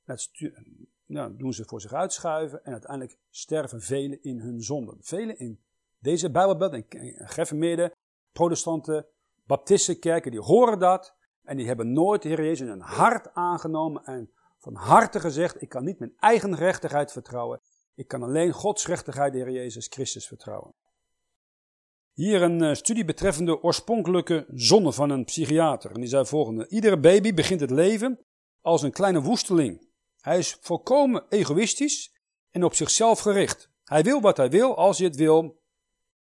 Dat nou, doen ze voor zich uitschuiven en uiteindelijk sterven velen in hun zonden. Velen in deze Bijbelbelt en protestanten, baptistenkerken, die horen dat en die hebben nooit de Heer Jezus in hun hart aangenomen en van harte gezegd, ik kan niet mijn eigen rechtigheid vertrouwen, ik kan alleen Gods rechtigheid, de Heer Jezus Christus, vertrouwen. Hier een eh, studie betreffende oorspronkelijke zonde van een psychiater. En die zei volgende. Iedere baby begint het leven als een kleine woesteling. Hij is volkomen egoïstisch en op zichzelf gericht. Hij wil wat hij wil als hij het wil.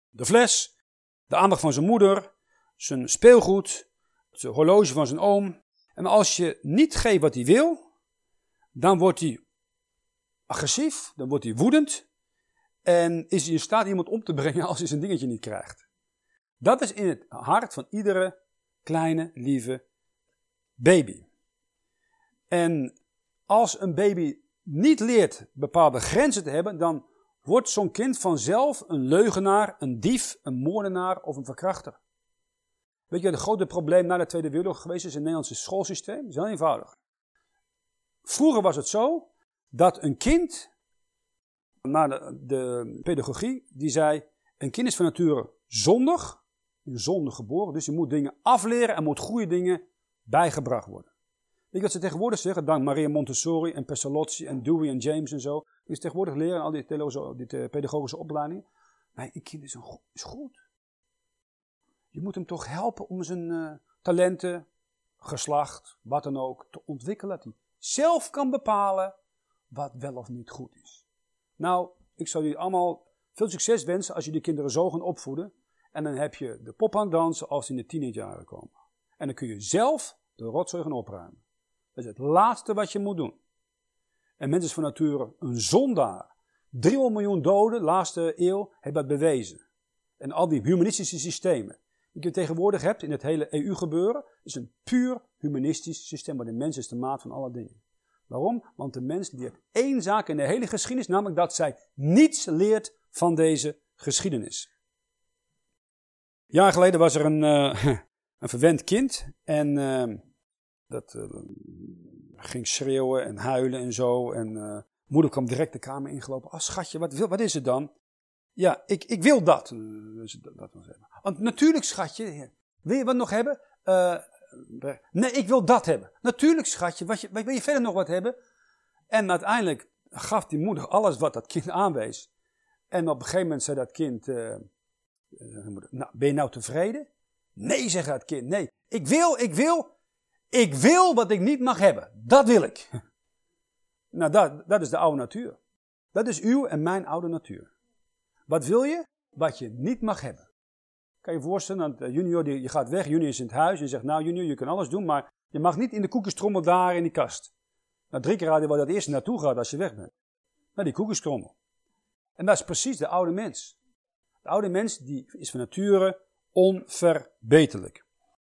De fles, de aandacht van zijn moeder, zijn speelgoed, het horloge van zijn oom. En als je niet geeft wat hij wil, dan wordt hij agressief, dan wordt hij woedend. En is hij in staat iemand om te brengen als hij zijn dingetje niet krijgt. Dat is in het hart van iedere kleine, lieve baby. En als een baby niet leert bepaalde grenzen te hebben, dan wordt zo'n kind vanzelf een leugenaar, een dief, een moordenaar of een verkrachter. Weet je wat het grote probleem na de Tweede Wereldoorlog geweest is in het Nederlandse schoolsysteem? Dat is heel eenvoudig. Vroeger was het zo dat een kind, na de, de pedagogie, die zei, een kind is van nature zondig, in zonde geboren, dus je moet dingen afleren en moet goede dingen bijgebracht worden. Je wat ze tegenwoordig zeggen? Dank Maria Montessori en Pestalozzi en Dewey en James en zo. Die tegenwoordig leren al die, die pedagogische opleidingen. Een kind is, is goed. Je moet hem toch helpen om zijn uh, talenten, geslacht, wat dan ook, te ontwikkelen. Dat hij zelf kan bepalen wat wel of niet goed is. Nou, ik zou jullie allemaal veel succes wensen als je die kinderen zo gaan opvoeden. En dan heb je de pop dansen als ze in de teenagerjaren komen. En dan kun je zelf de rotzooi gaan opruimen. Dat is het laatste wat je moet doen. En mensen van nature een zondaar. 300 miljoen doden, laatste eeuw, hebben dat bewezen. En al die humanistische systemen die je tegenwoordig hebt in het hele EU-gebeuren, is een puur humanistisch systeem, waar de mens is de maat van alle dingen. Waarom? Want de mens leert één zaak in de hele geschiedenis, namelijk dat zij niets leert van deze geschiedenis. Jaar geleden was er een, uh, een verwend kind en uh, dat uh, ging schreeuwen en huilen en zo. En moeder kwam direct de kamer ingelopen. Oh schatje, wat, wat is het dan? Ja, ik, ik wil dat. Dat, dat Want natuurlijk schatje, wil je wat nog hebben? nee, ik wil dat hebben. Natuurlijk schatje, wat je, wil je verder nog wat hebben? En uiteindelijk gaf die moeder alles wat dat kind aanwees. En op een gegeven moment zei dat kind, Nou, ben je nou tevreden? Nee, zegt het kind. Nee, ik wil, ik wil, ik wil wat ik niet mag hebben. Dat wil ik. Nou, dat, dat is de oude natuur. Dat is uw en mijn oude natuur. Wat wil je? Wat je niet mag hebben. Kan je je voorstellen, dat junior die, je gaat weg, junior is in het huis. Je zegt, nou junior, je kan alles doen, maar je mag niet in de koekenstrommel daar in die kast. Nou, drie keer raden waar dat eerst naartoe gaat als je weg bent. Naar die koekenstrommel. En dat is precies de oude mens. De oude mens die is van nature onverbeterlijk.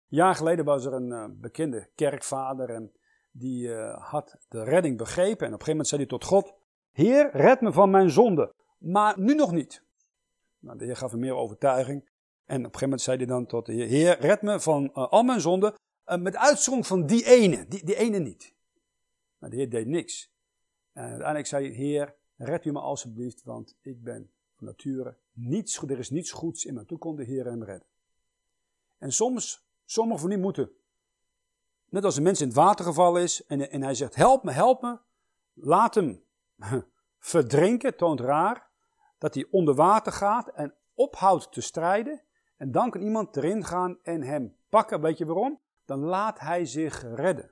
Een jaar geleden was er een uh, bekende kerkvader en die uh, had de redding begrepen. En op een gegeven moment zei hij tot God, Heer, red me van mijn zonde, maar nu nog niet. Nou, de Heer gaf hem meer overtuiging. En op een gegeven moment zei hij dan tot de Heer, Heer, red me van uh, al mijn zonden, met uitzondering van die ene, die, die ene niet. Maar de Heer deed niks. En uiteindelijk zei hij, Heer, red u me alsjeblieft, want ik ben van nature niets, er is niets goeds in me. Toen kon de Heer hem redden. En soms, sommigen van u moeten, net als een mens in het water gevallen is, en, en hij zegt, help me, help me, laat hem verdrinken, toont raar, dat hij onder water gaat en ophoudt te strijden, en dan kan iemand erin gaan en hem pakken. Weet je waarom? Dan laat hij zich redden.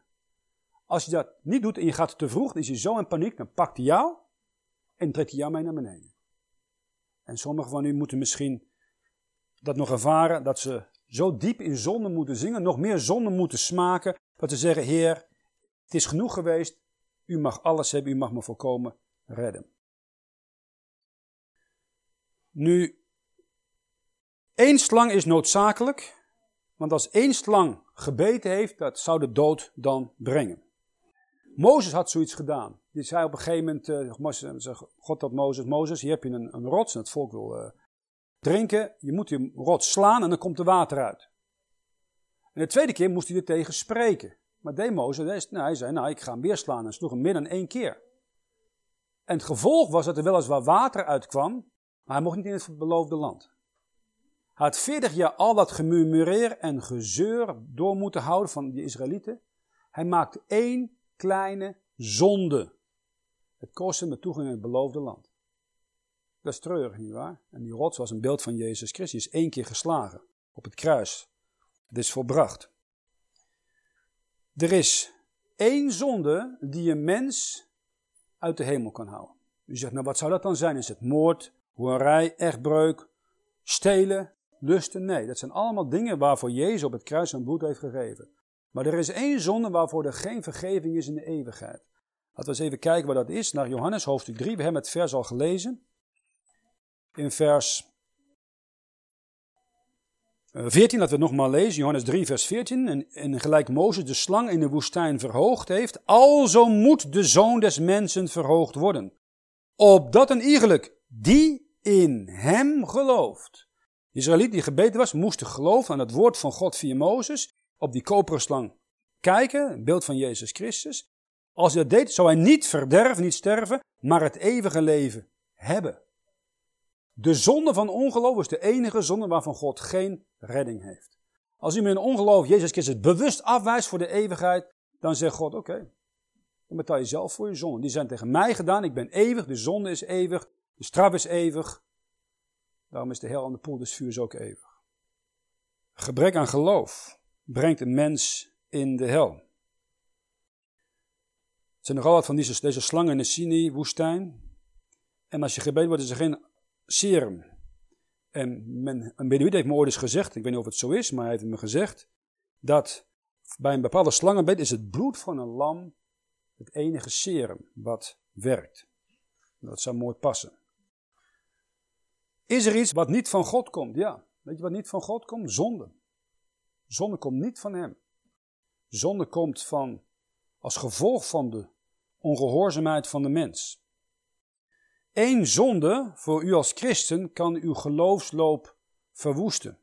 Als je dat niet doet en je gaat te vroeg, dan is hij zo in paniek, dan pakt hij jou en trekt hij jou mee naar beneden. En sommigen van u moeten misschien dat nog ervaren, dat ze zo diep in zonde moeten zingen, nog meer zonde moeten smaken, dat ze zeggen, Heer, het is genoeg geweest, u mag alles hebben, u mag me volkomen redden. Nu, één slang is noodzakelijk, want als één slang gebeten heeft, dat zou de dood dan brengen. Mozes had zoiets gedaan. Die zei op een gegeven moment, uh, God tot Mozes, Mozes, hier heb je een, een rots en het volk wil uh, drinken. Je moet die rots slaan en dan komt er water uit. En de tweede keer moest hij er tegen spreken. Maar deed Mozes, nou, hij zei, nou ik ga hem weer slaan en sloeg hem meer dan één keer. En het gevolg was dat er weliswaar water uitkwam, maar hij mocht niet in het beloofde land. Hij had veertig jaar al dat gemurmureer en gezeur door moeten houden van de Israëlieten. Hij maakte één kleine zonde. Het kostte hem de toegang in het beloofde land. Dat is treurig, nietwaar? En die rots was een beeld van Jezus Christus. één keer geslagen op het kruis. Het is volbracht. Er is één zonde die een mens uit de hemel kan houden. U zegt, nou wat zou dat dan zijn? Is het moord, hoerij, echtbreuk, stelen, lusten? Nee, dat zijn allemaal dingen waarvoor Jezus op het kruis zijn bloed heeft gegeven. Maar er is één zonde waarvoor er geen vergeving is in de eeuwigheid. Laten we eens even kijken wat dat is. Naar Johannes hoofdstuk 3. We hebben het vers al gelezen. In vers 14, eh, laten we het nogmaals lezen. Johannes 3, vers 14. En, en gelijk Mozes de slang in de woestijn verhoogd heeft, alzo moet de zoon des mensen verhoogd worden. Opdat een iegelijk die in hem gelooft. De Israëliet die gebeten was, moest geloven aan het woord van God via Mozes op die koperen slang kijken, een beeld van Jezus Christus. Als hij dat deed, zou hij niet verderven, niet sterven, maar het eeuwige leven hebben. De zonde van ongeloof is de enige zonde waarvan God geen redding heeft. Als met een ongeloof Jezus Christus bewust afwijst voor de eeuwigheid, dan zegt God, oké, dan betaal je zelf voor je zonde. Die zijn tegen mij gedaan, ik ben eeuwig, de zonde is eeuwig, de straf is eeuwig. Daarom is de hel aan de poel des vuurs ook eeuwig. Gebrek aan geloof brengt een mens in de hel. Er zijn nogal wat van deze, deze slangen in de Sinai-woestijn. En als je gebeten wordt, is er geen serum. En men, een heeft me ooit eens gezegd, ik weet niet of het zo is, maar hij heeft me gezegd, dat bij een bepaalde slangenbeet is het bloed van een lam het enige serum wat werkt. Dat zou mooi passen. Is er iets wat niet van God komt? Ja. Weet je wat niet van God komt? Zonde. Zonde komt niet van hem. Zonde komt van, als gevolg van de ongehoorzaamheid van de mens. Eén zonde voor u als christen kan uw geloofsloop verwoesten.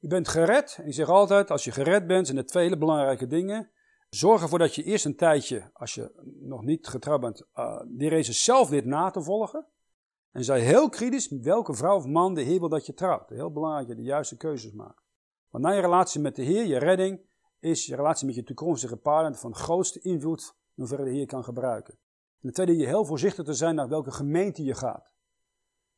U bent gered en ik zeg altijd, als je gered bent, zijn er twee hele belangrijke dingen. Zorg ervoor dat je eerst een tijdje, als je nog niet getrouwd bent, die race zelf dit na te volgen. En zij heel kritisch welke vrouw of man de Heer wil dat je trouwt. Heel belangrijk dat je de juiste keuzes maakt. Want na je relatie met de Heer, je redding, is je relatie met je toekomstige partner van de grootste invloed in hoeverre de Heer kan gebruiken. En de tweede, je heel voorzichtig te zijn naar welke gemeente je gaat.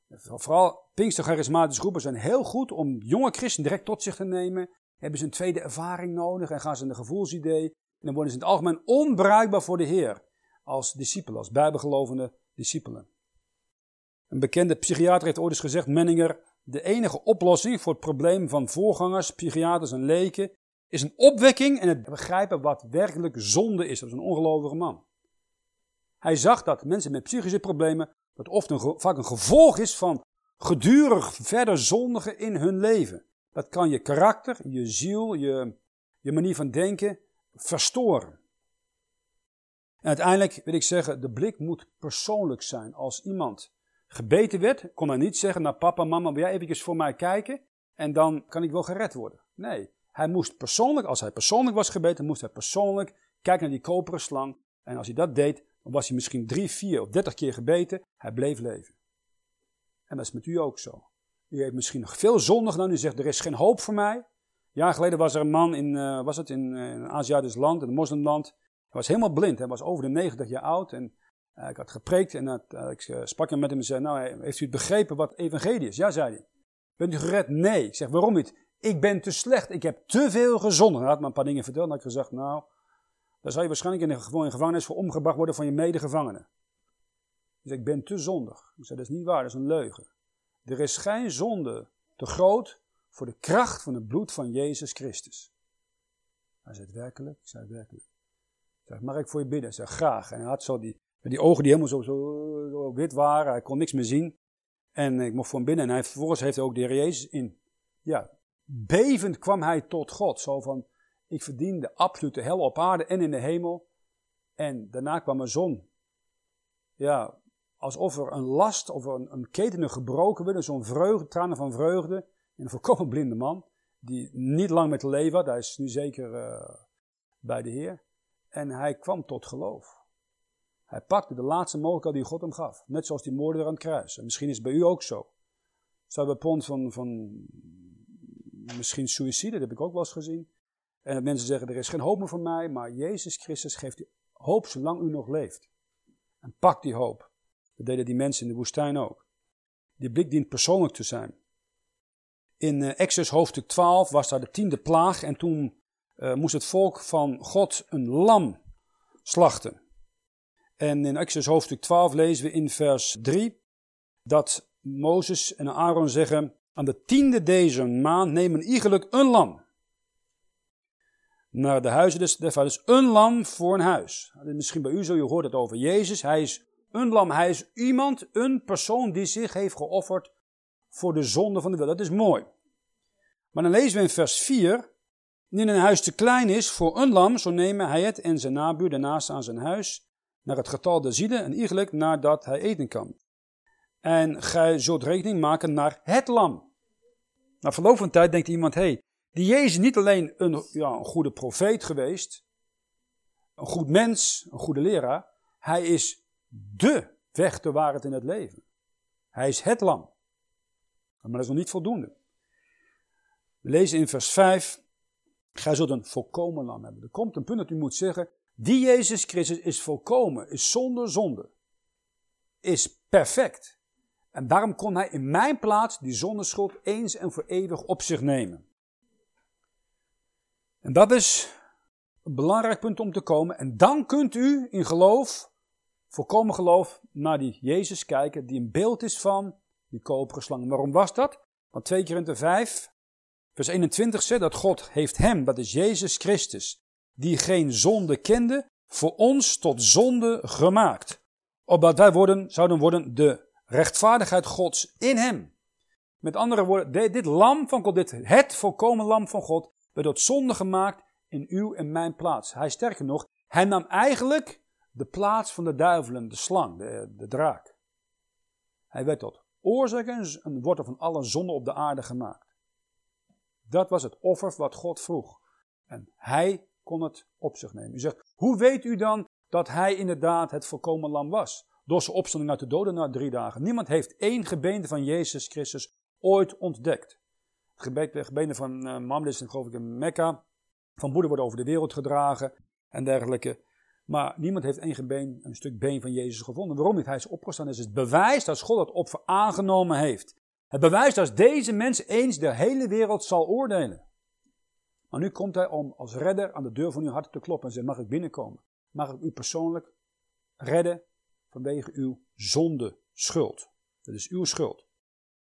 Vooral Pinkster groepen zijn heel goed om jonge christenen direct tot zich te nemen. Hebben ze een tweede ervaring nodig en gaan ze een gevoelsidee. En dan worden ze in het algemeen onbruikbaar voor de Heer. Als discipelen, als bijbegelovende discipelen. Een bekende psychiater heeft ooit eens gezegd, Menninger, de enige oplossing voor het probleem van voorgangers, psychiaters en leken is een opwekking en het begrijpen wat werkelijk zonde is. Dat is een ongelovige man. Hij zag dat mensen met psychische problemen, dat oft een, vaak een gevolg is van gedurig verder zondigen in hun leven. Dat kan je karakter, je ziel, je, je manier van denken verstoren. En uiteindelijk wil ik zeggen, de blik moet persoonlijk zijn. Als iemand gebeten werd, kon hij niet zeggen naar papa, mama, wil jij eventjes voor mij kijken? En dan kan ik wel gered worden. Nee, hij moest persoonlijk, als hij persoonlijk was gebeten, moest hij persoonlijk kijken naar die koperen slang. En als hij dat deed, dan was hij misschien drie, vier of dertig keer gebeten. Hij bleef leven. En dat is met u ook zo. U heeft misschien nog veel zonde gedaan. U zegt, er is geen hoop voor mij. Jaar geleden was er een man in, uh, was het in, een Aziatisch land, een moslimland. Hij was helemaal blind. Hij was over de 90 jaar oud. En uh, ik had gepreekt en ik sprak hem met hem en zei, nou, heeft u het begrepen wat evangelie is? Ja, zei hij. Bent u gered? Nee. Ik zeg, waarom niet? Ik ben te slecht. Ik heb te veel gezondigd. Hij had me een paar dingen verteld. En had ik gezegd, nou, dan zou je waarschijnlijk in de, gevangenis voor omgebracht worden van je medegevangenen. Dus ik ben te zondig. Ik zei, dat is niet waar, dat is een leugen. Er is geen zonde te groot voor de kracht van het bloed van Jezus Christus. Hij zei, werkelijk? Ik zei, werkelijk. Ik zei, mag ik voor je bidden? Hij zei, graag. En hij had zo die, die ogen die helemaal zo, zo, zo wit waren. Hij kon niks meer zien. En ik mocht voor hem binnen. En hij, vervolgens heeft hij ook de Heer Jezus in. Ja, bevend kwam hij tot God. Zo van, ik verdiende absolute hel op aarde en in de hemel. En daarna kwam een zon. Ja, alsof er een last of een, een ketenen gebroken werd. Zo'n vreugde, tranen van vreugde. Een volkomen blinde man. Die niet lang met leven had. Hij is nu zeker uh, bij de Heer. En hij kwam tot geloof. Hij pakte de laatste mogelijkheid die God hem gaf. Net zoals die moordenaar aan het kruis. En misschien is het bij u ook zo. Zou bij pond van, van misschien suïcide, dat heb ik ook wel eens gezien. En mensen zeggen, er is geen hoop meer voor mij, maar Jezus Christus geeft hoop zolang u nog leeft. En pak die hoop. Dat deden die mensen in de woestijn ook. Die blik dient persoonlijk te zijn. In uh, Exodus hoofdstuk 12 was daar de tiende plaag en toen uh, moest het volk van God een lam slachten. En in Exodus hoofdstuk 12 lezen we in vers 3 dat Mozes en Aaron zeggen, aan de tiende deze maand nemen iegelijk een lam. Naar de huizen des, des vaders, een lam voor een huis. Misschien bij u zo, je hoort het over Jezus. Hij is een lam, hij is iemand, een persoon die zich heeft geofferd voor de zonde van de wereld. Dat is mooi. Maar dan lezen we in vers 4, indien een huis te klein is voor een lam, zo nemen hij het en zijn nabuur daarnaast aan zijn huis, naar het getal der zielen en iegelijk nadat hij eten kan. En gij zult rekening maken naar het lam. Na verloop van tijd denkt iemand, hé, hey, die Jezus niet alleen een, ja, een goede profeet geweest, een goed mens, een goede leraar. Hij is de weg, de waarheid in het leven. Hij is het lam. Maar dat is nog niet voldoende. We lezen in vers 5, gij zult een volkomen lam hebben. Er komt een punt dat u moet zeggen, die Jezus Christus is volkomen, is zonder zonde, is perfect. En daarom kon hij in mijn plaats die zondeschuld eens en voor eeuwig op zich nemen. En dat is een belangrijk punt om te komen. En dan kunt u in geloof, volkomen geloof, naar die Jezus kijken, die een beeld is van die koperen slang. Waarom was dat? Want 2 Korinther 5, vers 21 zegt dat God heeft hem, dat is Jezus Christus, die geen zonde kende, voor ons tot zonde gemaakt. Opdat wij worden, zouden worden de rechtvaardigheid Gods in hem. Met andere woorden, dit lam van God, dit het volkomen lam van God, werd tot zonde gemaakt in uw en mijn plaats. Hij sterker nog, hij nam eigenlijk de plaats van de duivelen, de slang, de, de draak. Hij werd tot oorzaak en wortel van alle zonde op de aarde gemaakt. Dat was het offer wat God vroeg. En hij kon het op zich nemen. U zegt, hoe weet u dan dat hij inderdaad het volkomen lam was? door zijn opstanding uit de doden na drie dagen. Niemand heeft één gebeente van Jezus Christus ooit ontdekt. Het gebeente van uh, Mohammed is geloof ik in Mekka. Van boede worden over de wereld gedragen en dergelijke. Maar niemand heeft één been, een stuk been van Jezus gevonden. Waarom niet? Hij is opgestaan. Dat is het bewijs dat God het op aangenomen heeft. Het bewijs dat deze mens eens de hele wereld zal oordelen. Maar nu komt hij om als redder aan de deur van uw hart te kloppen en zegt, mag ik binnenkomen? Mag ik u persoonlijk redden vanwege uw zonde schuld? Dat is uw schuld.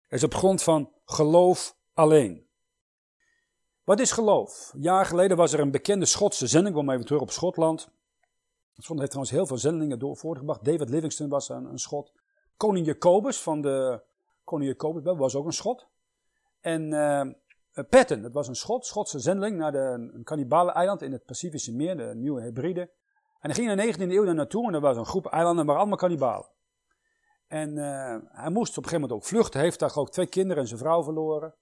Het is op grond van geloof alleen. Wat is geloof? Een jaar geleden was er een bekende Schotse zending, ik kom even terug op Schotland. Schotland heeft trouwens heel veel zendingen door. David Livingston was een, een Schot. Koning Jacobus van de... Koning Jacobus was ook een Schot. En uh, Patton, dat was een Schot, Schotse zendeling naar de, een kannibalen-eiland in het Pacifische meer, de Nieuwe Hebride. En hij ging in de 19e eeuw daar naartoe en er was een groep eilanden waar allemaal kannibalen. En uh, hij moest op een gegeven moment ook vluchten. Hij heeft daar ook twee kinderen en zijn vrouw verloren.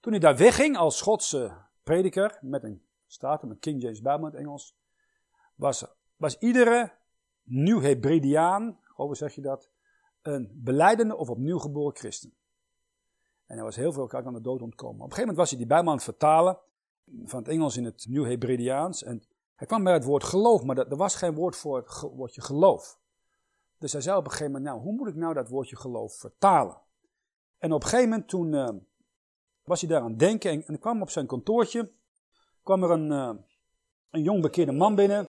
Toen hij daar wegging als Schotse prediker, met een staat, met King James Bijbel in het Engels, was, was iedere nieuw Hebridiaan, hoe zeg je dat, een beleidende of opnieuw geboren christen. En hij was heel veel aan de dood ontkomen. Op een gegeven moment was hij die Bijbel aan het vertalen, van het Engels in het Nieuw Hebridiaans. En hij kwam bij het woord geloof, maar er was geen woord voor het woordje geloof. Dus hij zei op een gegeven moment, nou, hoe moet ik nou dat woordje geloof vertalen? En op een gegeven moment toen uh, was hij daar aan het denken en, en kwam op zijn kantoortje, kwam er een, uh, een jong bekeerde man binnen.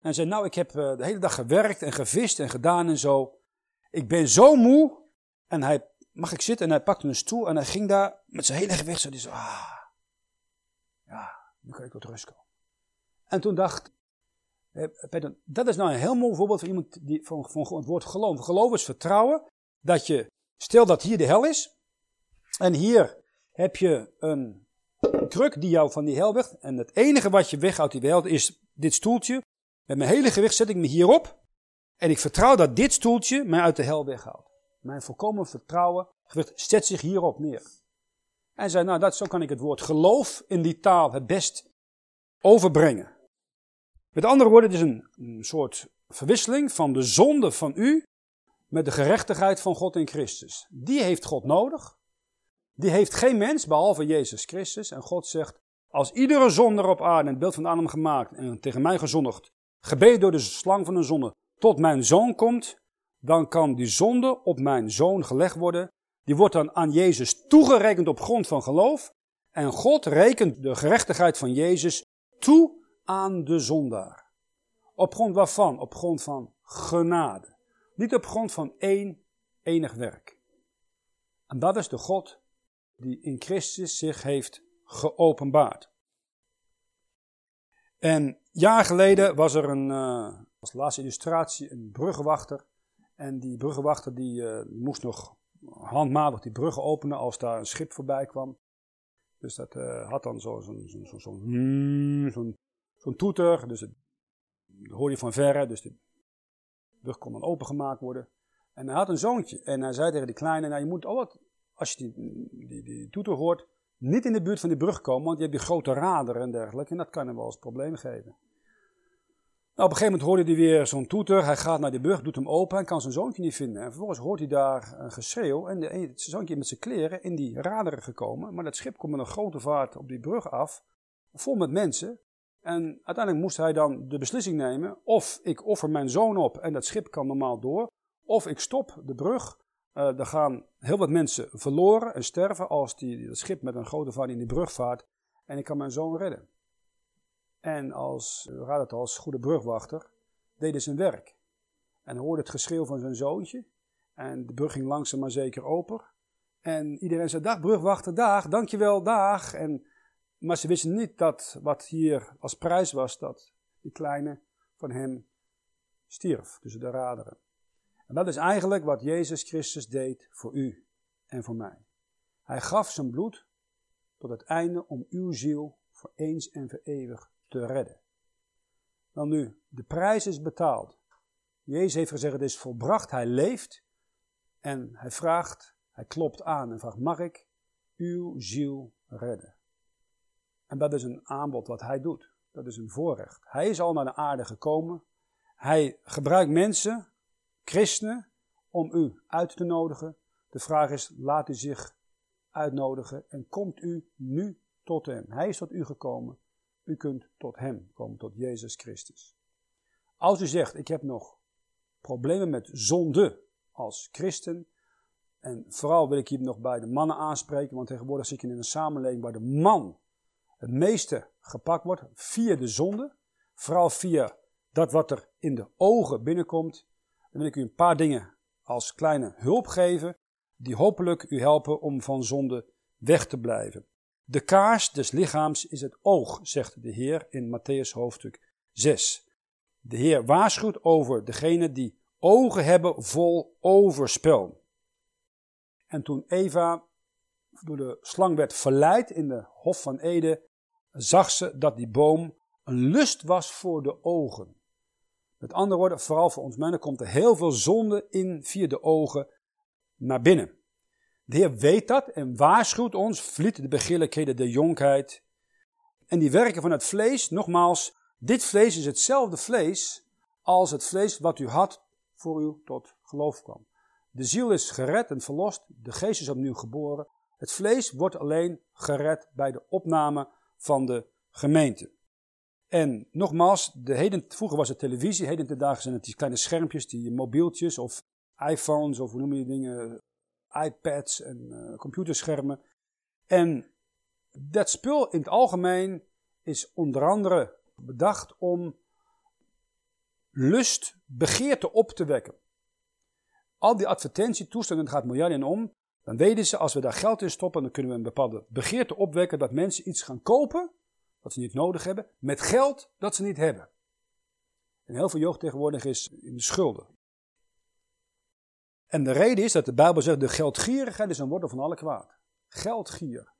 En zei, nou, ik heb uh, de hele dag gewerkt en gevist en gedaan en zo. Ik ben zo moe. En hij, mag ik zitten? En hij pakte een stoel en hij ging daar met zijn hele gewicht zo. Die zo, ah, ja, nu kan ik tot rust komen. En toen dacht dat is nou een heel mooi voorbeeld van iemand die van, van het woord geloof. Geloof is vertrouwen dat je, stel dat hier de hel is, en hier heb je een kruk die jou van die hel weg, en het enige wat je weghoudt die hel is dit stoeltje. Met mijn hele gewicht zet ik me hierop, en ik vertrouw dat dit stoeltje mij uit de hel weghoudt. Mijn volkomen vertrouwen, gewicht, zet zich hierop neer. En zei, nou, dat, zo kan ik het woord geloof in die taal het best overbrengen. Met andere woorden, het is een, een soort verwisseling van de zonde van u met de gerechtigheid van God in Christus. Die heeft God nodig. Die heeft geen mens behalve Jezus Christus. En God zegt, als iedere zonder op aarde in het beeld van Adam gemaakt en tegen mij gezondigd, gebeden door de slang van een zonde, tot mijn zoon komt, dan kan die zonde op mijn zoon gelegd worden. Die wordt dan aan Jezus toegerekend op grond van geloof. En God rekent de gerechtigheid van Jezus toe aan de zondaar. Op grond waarvan? Op grond van genade. Niet op grond van één enig werk. En dat is de God die in Christus zich heeft geopenbaard. En jaar geleden was er een, uh, als laatste illustratie, een bruggenwachter. En die bruggenwachter die, uh, moest nog handmatig die bruggen openen als daar een schip voorbij kwam. Dus dat uh, had dan zo'n zo, zo, zo, zo, zo zo'n toeter, dus het, dat hoor je van verre, dus de brug kon dan opengemaakt worden. En hij had een zoontje en hij zei tegen die kleine, nou je moet altijd, als je die, die, toeter hoort, niet in de buurt van die brug komen, want je hebt die grote raderen en dergelijke en dat kan hem wel eens problemen geven. Nou, op een gegeven moment hoorde hij weer zo'n toeter. Hij gaat naar die brug, doet hem open en kan zijn zoontje niet vinden. En vervolgens hoort hij daar een geschreeuw. En de, zijn zoontje met zijn kleren in die raderen gekomen. Maar dat schip komt met een grote vaart op die brug af. Vol met mensen. En uiteindelijk moest hij dan de beslissing nemen: of ik offer mijn zoon op en dat schip kan normaal door, of ik stop de brug. Uh, er gaan heel wat mensen verloren en sterven als die, schip met een grote vaart in die brug vaart en ik kan mijn zoon redden. En als, raad het als goede brugwachter, deed hij zijn werk. En hoorde het geschreeuw van zijn zoontje. En de brug ging langzaam maar zeker open. En iedereen zei, dag brugwachter, dag, dankjewel, dag. En maar ze wisten niet dat wat hier als prijs was, dat die kleine van hem stierf tussen de raderen. En dat is eigenlijk wat Jezus Christus deed voor u en voor mij. Hij gaf zijn bloed tot het einde om uw ziel voor eens en voor eeuwig te redden. Dan nu, de prijs is betaald. Jezus heeft gezegd, het is volbracht, hij leeft en hij vraagt, hij klopt aan en vraagt, mag ik uw ziel redden? En dat is een aanbod wat hij doet. Dat is een voorrecht. Hij is al naar de aarde gekomen. Hij gebruikt mensen, christenen, om u uit te nodigen. De vraag is, laat u zich uitnodigen en komt u nu tot hem. Hij is tot u gekomen. U kunt tot hem komen, tot Jezus Christus. Als u zegt, ik heb nog problemen met zonde als christen, en vooral wil ik hier nog bij de mannen aanspreken, want tegenwoordig zit je in een samenleving waar de man het meeste gepakt wordt via de zonde, vooral via dat wat er in de ogen binnenkomt. Dan wil ik u een paar dingen als kleine hulp geven, die hopelijk u helpen om van zonde weg te blijven. De kaars des lichaams is het oog, zegt de Heer in Matthäus hoofdstuk 6. De Heer waarschuwt over degene die ogen hebben vol overspel. En toen Eva door de slang werd verleid in de Hof van Eden, zag ze dat die boom een lust was voor de ogen. Met andere woorden, vooral voor ons mannen komt er heel veel zonde in via de ogen naar binnen. De Heer weet dat en waarschuwt ons, vliet de begeerlijkheden de jonkheid. En die werken van het vlees, nogmaals, dit vlees is hetzelfde vlees als het vlees wat u had voor u tot geloof kwam. De ziel is gered en verlost, de geest is opnieuw geboren. Het vlees wordt alleen gered bij de opname van de gemeente. En nogmaals, de heden, vroeger was het televisie, heden te dagen zijn het die kleine schermpjes, die mobieltjes of iPhones of hoe noem je die dingen, iPads en uh, computerschermen. En dat spul in het algemeen is onder andere bedacht om lust, begeerte op te wekken. Al die advertentietoestanden, gaat miljarden om, dan weten ze, als we daar geld in stoppen, dan kunnen we een bepaalde begeerte opwekken dat mensen iets gaan kopen, wat ze niet nodig hebben, met geld dat ze niet hebben. En heel veel jeugd tegenwoordig is in de schulden. En de reden is dat de Bijbel zegt, de geldgierigheid is een wortel van alle kwaad. Geldgier.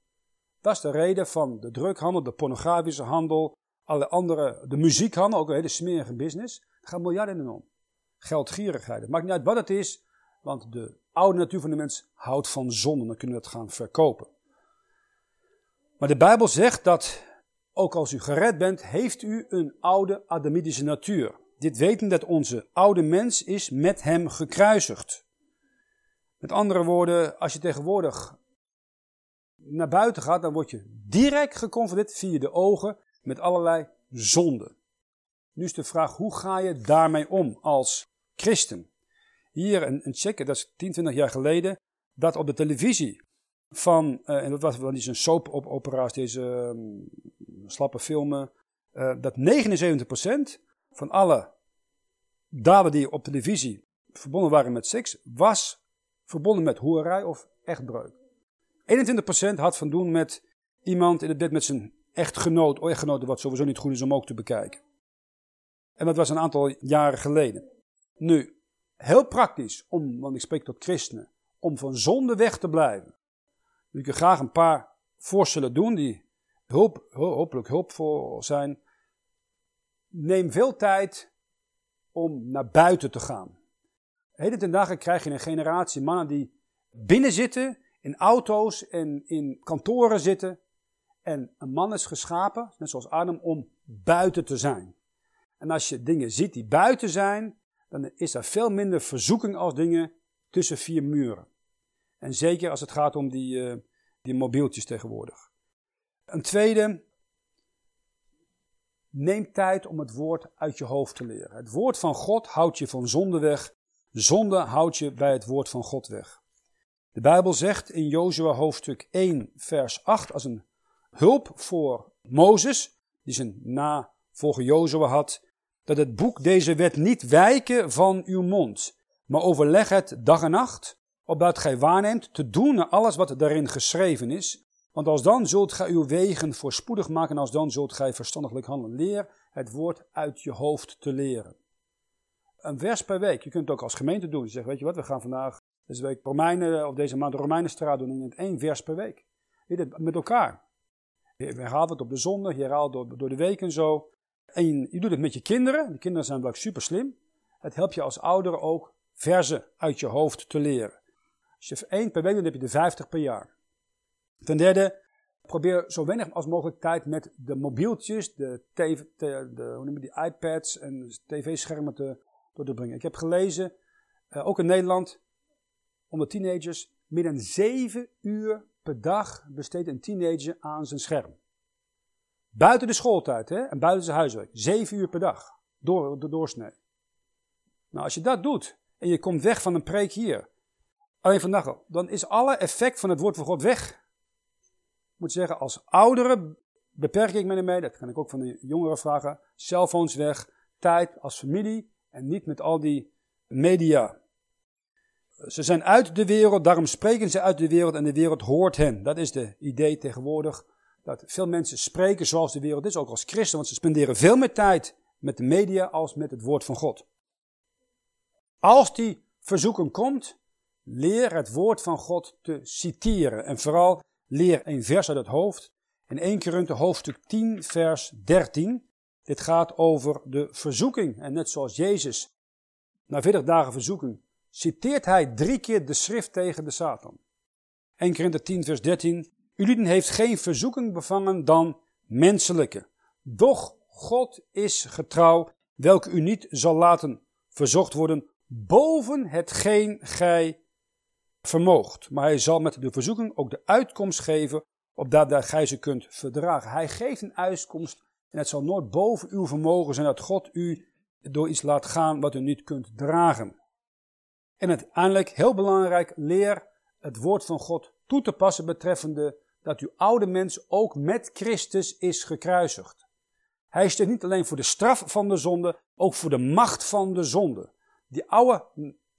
Dat is de reden van de drukhandel, de pornografische handel, alle andere, de muziekhandel, ook een hele smerige business. Er gaan miljarden om. Geldgierigheid. Het maakt niet uit wat het is, want de oude natuur van de mens houdt van zonde. Dan kunnen we het gaan verkopen. Maar de Bijbel zegt dat, ook als u gered bent, heeft u een oude Adamitische natuur. Dit weten dat onze oude mens is met hem gekruisigd. Met andere woorden, als je tegenwoordig naar buiten gaat, dan word je direct geconfronteerd via de ogen met allerlei zonden. Nu is de vraag, hoe ga je daarmee om als christen? Hier een, een check, dat is 10, 20 jaar geleden, dat op de televisie van, uh, en dat was wel eens een soap-opera's, deze um, slappe filmen, uh, dat 79% van alle daden die op televisie verbonden waren met seks, was verbonden met hoerij of echtbreuk. 21% had van doen met iemand in het bed met zijn echtgenoot of echtgenote, wat sowieso niet goed is om ook te bekijken. En dat was een aantal jaren geleden. Nu, heel praktisch, om, want ik spreek tot christenen, om van zonde weg te blijven. Ik wil graag een paar voorstellen doen die hulp, hopelijk hulpvol zijn. Neem veel tijd om naar buiten te gaan. Heden ten dagen krijg je een generatie mannen die binnen zitten, in auto's en in kantoren zitten. En een man is geschapen, net zoals Adam, om buiten te zijn. En als je dingen ziet die buiten zijn, dan is er veel minder verzoeking als dingen tussen vier muren. En zeker als het gaat om die, uh, die mobieltjes tegenwoordig. Een tweede, neem tijd om het woord uit je hoofd te leren. Het woord van God houdt je van zonde weg. Zonde houdt je bij het woord van God weg. De Bijbel zegt in Jozua hoofdstuk 1 vers 8 als een hulp voor Mozes, die zijn navolger Jozua had, dat het boek deze wet niet wijken van uw mond, maar overleg het dag en nacht, opdat gij waarneemt te doen naar alles wat daarin geschreven is. Want als dan zult gij uw wegen voorspoedig maken, en als dan zult gij verstandiglijk handelen. Leer het woord uit je hoofd te leren. Een vers per week. Je kunt het ook als gemeente doen. Je zegt, weet je wat, we gaan vandaag deze week Romeinen, of deze maand de Romeinenstraat doen in het één vers per week. Met elkaar. Je herhaalt het op de zondag, je herhaalt door, door de week en zo. En je, doet het met je kinderen. De kinderen zijn wel super slim. Het helpt je als ouder ook verzen uit je hoofd te leren. Als je één per week doet, heb je er 50 per jaar. Ten derde, probeer zo weinig als mogelijk tijd met de mobieltjes, de, de, de hoe noem je die iPads en tv-schermen te, door te brengen. Ik heb gelezen, uh, ook in Nederland, onder teenagers, meer dan 7 uur per dag besteedt een teenager aan zijn scherm. Buiten de schooltijd hè, en buiten zijn huiswerk. Zeven uur per dag. door de doorsnee. Nou, als je dat doet en je komt weg van een preek hier, alleen vandaag al, dan is alle effect van het woord van God weg. Moet zeggen, als ouderen beperk ik me dat kan ik ook van de jongeren vragen, cellphones weg, tijd als familie en niet met al die media. Ze zijn uit de wereld, daarom spreken ze uit de wereld en de wereld hoort hen. Dat is de idee tegenwoordig. Dat veel mensen spreken zoals de wereld is, ook als christen, want ze spenderen veel meer tijd met de media als met het woord van God. Als die verzoeking komt, leer het woord van God te citeren. En vooral leer een vers uit het hoofd. In 1 Korinthe hoofdstuk 10 vers 13. Dit gaat over de verzoeking. En net zoals Jezus na 40 dagen verzoeking citeert hij drie keer de schrift tegen de Satan. 1 Korinthe 10 vers 13. Jullie heeft geen verzoeking bevangen dan menselijke. Doch God is getrouw, welke u niet zal laten verzocht worden boven hetgeen gij vermoogt. Maar hij zal met de verzoeking ook de uitkomst geven, opdat gij ze kunt verdragen. Hij geeft een uitkomst en het zal nooit boven uw vermogen zijn dat God u door iets laat gaan wat u niet kunt dragen. En uiteindelijk, heel belangrijk, leer het woord van God toe te passen betreffende dat uw oude mens ook met Christus is gekruisigd. Hij is er niet alleen voor de straf van de zonde, ook voor de macht van de zonde. Die oude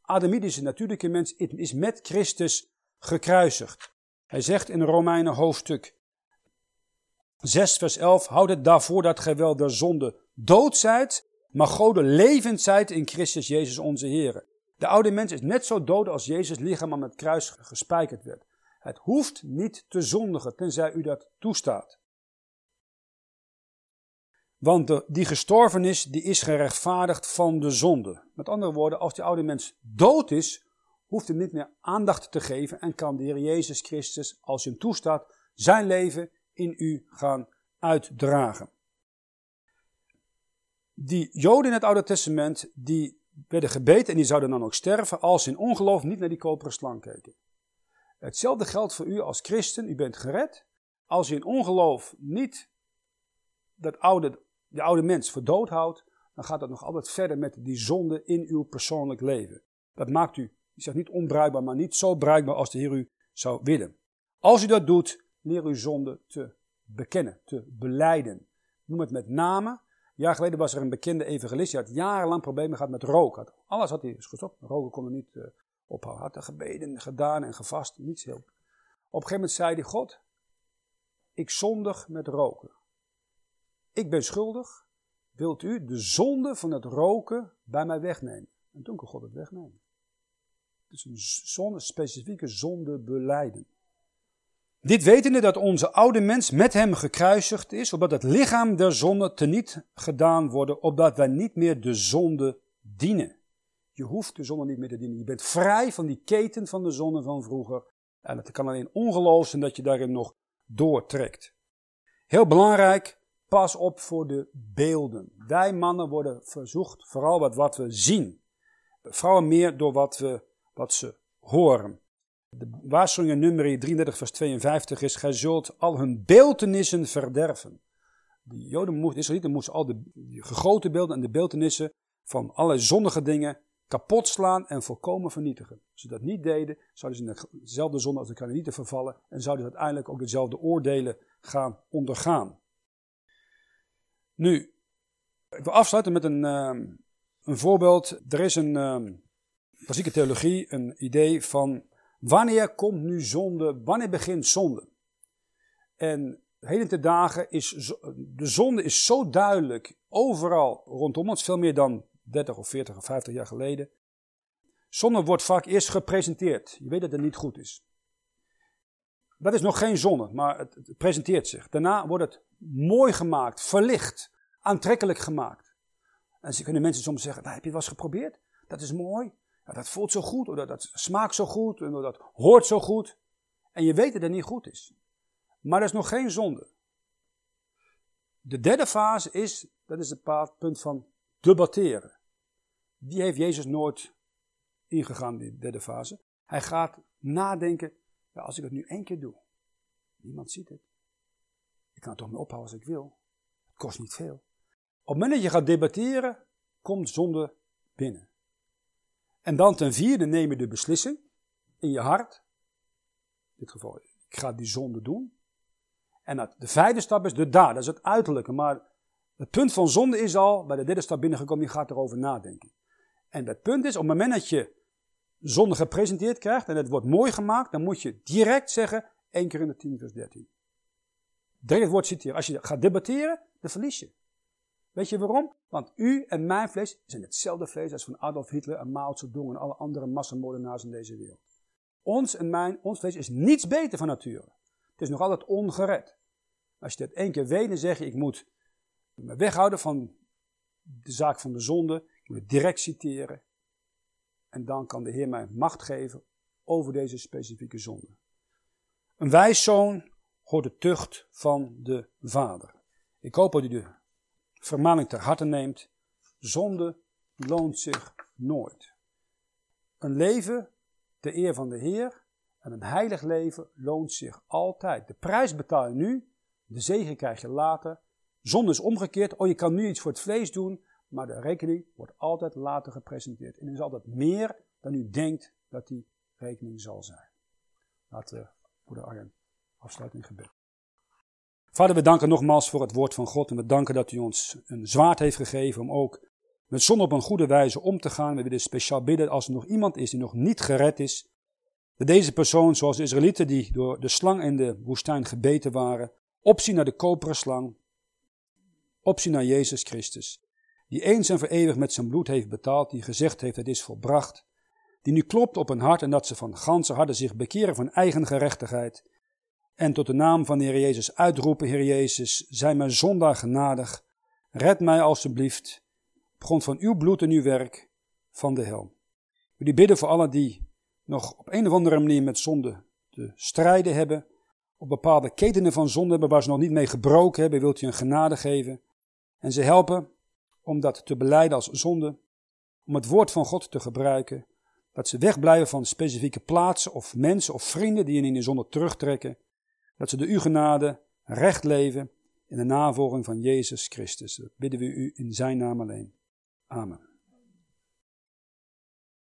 Adamitische natuurlijke mens is met Christus gekruisigd. Hij zegt in Romeinen hoofdstuk 6 vers 11, houd het daarvoor dat gij wel de zonde dood zijt, maar Gode levend zijt in Christus Jezus onze Heer. De oude mens is net zo dood als Jezus lichaam aan het kruis gespijkerd werd. Het hoeft niet te zondigen, tenzij u dat toestaat. Want de, die gestorven is, die is gerechtvaardigd van de zonde. Met andere woorden, als die oude mens dood is, hoeft hij niet meer aandacht te geven en kan de Heer Jezus Christus, als je hem toestaat, zijn leven in u gaan uitdragen. Die Joden in het Oude Testament, die werden gebeten en die zouden dan ook sterven als ze in ongeloof niet naar die koperen slang keken. Hetzelfde geldt voor u als christen, u bent gered. Als u in ongeloof niet dat oude, de oude mens voor dood houdt, dan gaat dat nog altijd verder met die zonde in uw persoonlijk leven. Dat maakt u, ik zeg niet onbruikbaar, maar niet zo bruikbaar als de Heer u zou willen. Als u dat doet, leer uw zonde te bekennen, te beleiden. Noem het met name. Een jaar geleden was er een bekende evangelist, die had jarenlang problemen gehad met roken. Alles had hij gestopt, roken kon er niet uh, ophouden. Had er gebeden, gedaan en gevast, niets heel. Op een gegeven moment zei hij, God, ik zondig met roken. Ik ben schuldig, wilt u de zonde van het roken bij mij wegnemen? En toen kon God het wegnemen. Het is een zonde, specifieke zonde beleiden. Dit wetende dat onze oude mens met hem gekruisigd is, opdat het lichaam der zonde teniet gedaan worden, opdat wij niet meer de zonde dienen. Je hoeft de zonde niet meer te dienen. Je bent vrij van die keten van de zonde van vroeger. En het kan alleen ongeloof zijn dat je daarin nog doortrekt. Heel belangrijk, pas op voor de beelden. Wij mannen worden verzocht, vooral wat, wat we zien. Vrouwen meer door wat, we, wat ze horen. De waarschuwing in nummer 33 vers 52 is, gij zult al hun beeltenissen verderven. De Joden moesten, Israëlieten moesten al de gegoten beelden en de beeltenissen van allerlei zondige dingen kapot slaan en volkomen vernietigen. Als ze dat niet deden, zouden ze in dezelfde zonde als de niet vervallen en zouden ze uiteindelijk ook dezelfde oordelen gaan ondergaan. Nu, ik wil afsluiten met een, uh, een voorbeeld. Er is een uh, klassieke theologie, een idee van wanneer komt nu zonde, wanneer begint zonde? En heden te dagen is de zonde is zo duidelijk overal rondom ons, veel meer dan 30 of 40 of 50 jaar geleden. Zonde wordt vaak eerst gepresenteerd. Je weet dat het niet goed is. Dat is nog geen zonde, maar het presenteert zich. Daarna wordt het mooi gemaakt, verlicht, aantrekkelijk gemaakt. En ze kunnen mensen soms zeggen, nou, heb je het wel eens geprobeerd? Dat is mooi, ja, dat voelt zo goed, of dat, dat smaakt zo goed, of dat hoort zo goed. En je weet dat het niet goed is. Maar dat is nog geen zonde. De derde fase is, dat is het punt van debatteren. Die heeft Jezus nooit ingegaan, die derde fase. Hij gaat nadenken, ja, als ik het nu één keer doe, niemand ziet het. Ik kan het toch mee ophouden als ik wil. Het kost niet veel. Op het moment dat je gaat debatteren, komt zonde binnen. En dan ten vierde neem je de beslissing in je hart. In dit geval, ik ga die zonde doen. En de vijfde stap is de daad, dat is het uiterlijke. Maar het punt van zonde is al, bij de derde stap binnengekomen, je gaat erover nadenken. En het punt is, op het moment dat je zonde gepresenteerd krijgt en het wordt mooi gemaakt, dan moet je direct zeggen, 1 keer in de 10 vers 13. Direct het woord citeren. Als je gaat debatteren, dan verlies je. Weet je waarom? Want u en mijn vlees zijn hetzelfde vlees als van Adolf Hitler en Mao Zedong en alle andere massamoordenaars in deze wereld. Ons en mijn, ons vlees is niets beter van nature. Het is nog altijd ongered. Als je dat één keer weet, dan zeg je, ik moet me weghouden van de zaak van de zonde. Ik moet direct citeren. En dan kan de Heer mij macht geven over deze specifieke zonde. Een wijszoon hoort de tucht van de vader. Ik hoop dat u de vermaning ter harte neemt. Zonde loont zich nooit. Een leven ter eer van de Heer en een heilig leven loont zich altijd. De prijs betaal je nu, de zegen krijg je later. Zonde is omgekeerd. Oh, je kan nu iets voor het vlees doen, maar de rekening wordt altijd later gepresenteerd. En is altijd meer dan u denkt dat die rekening zal zijn. Laten we de Arjen afsluiten in gebed. Vader, we danken nogmaals voor het woord van God en we danken dat u ons een zwaard heeft gegeven om ook met zon op een goede wijze om te gaan. We willen speciaal bidden als er nog iemand is die nog niet gered is. Dat deze persoon, zoals de Israëlieten die door de slang in de woestijn gebeten waren, opzien naar de koperen slang, opzien naar Jezus Christus, die eens en voor eeuwig met zijn bloed heeft betaald, die gezegd heeft het is volbracht, die nu klopt op hun hart en dat ze van ganse harten zich bekeren van eigen gerechtigheid en tot de naam van de Heer Jezus uitroepen, Heer Jezus, zij mij zondaar genadig, red mij alstublieft, op grond van uw bloed en uw werk, van de hel. Jullie bidden voor allen die nog op een of andere manier met zonde te strijden hebben, op bepaalde ketenen van zonde hebben waar ze nog niet mee gebroken hebben, wilt u een genade geven en ze helpen om dat te beleiden als zonde, om het woord van God te gebruiken, dat ze wegblijven van specifieke plaatsen of mensen of vrienden die in de zonde terugtrekken, dat ze de uw genade recht leven in de navolging van Jezus Christus. Dat bidden we u in zijn naam alleen. Amen.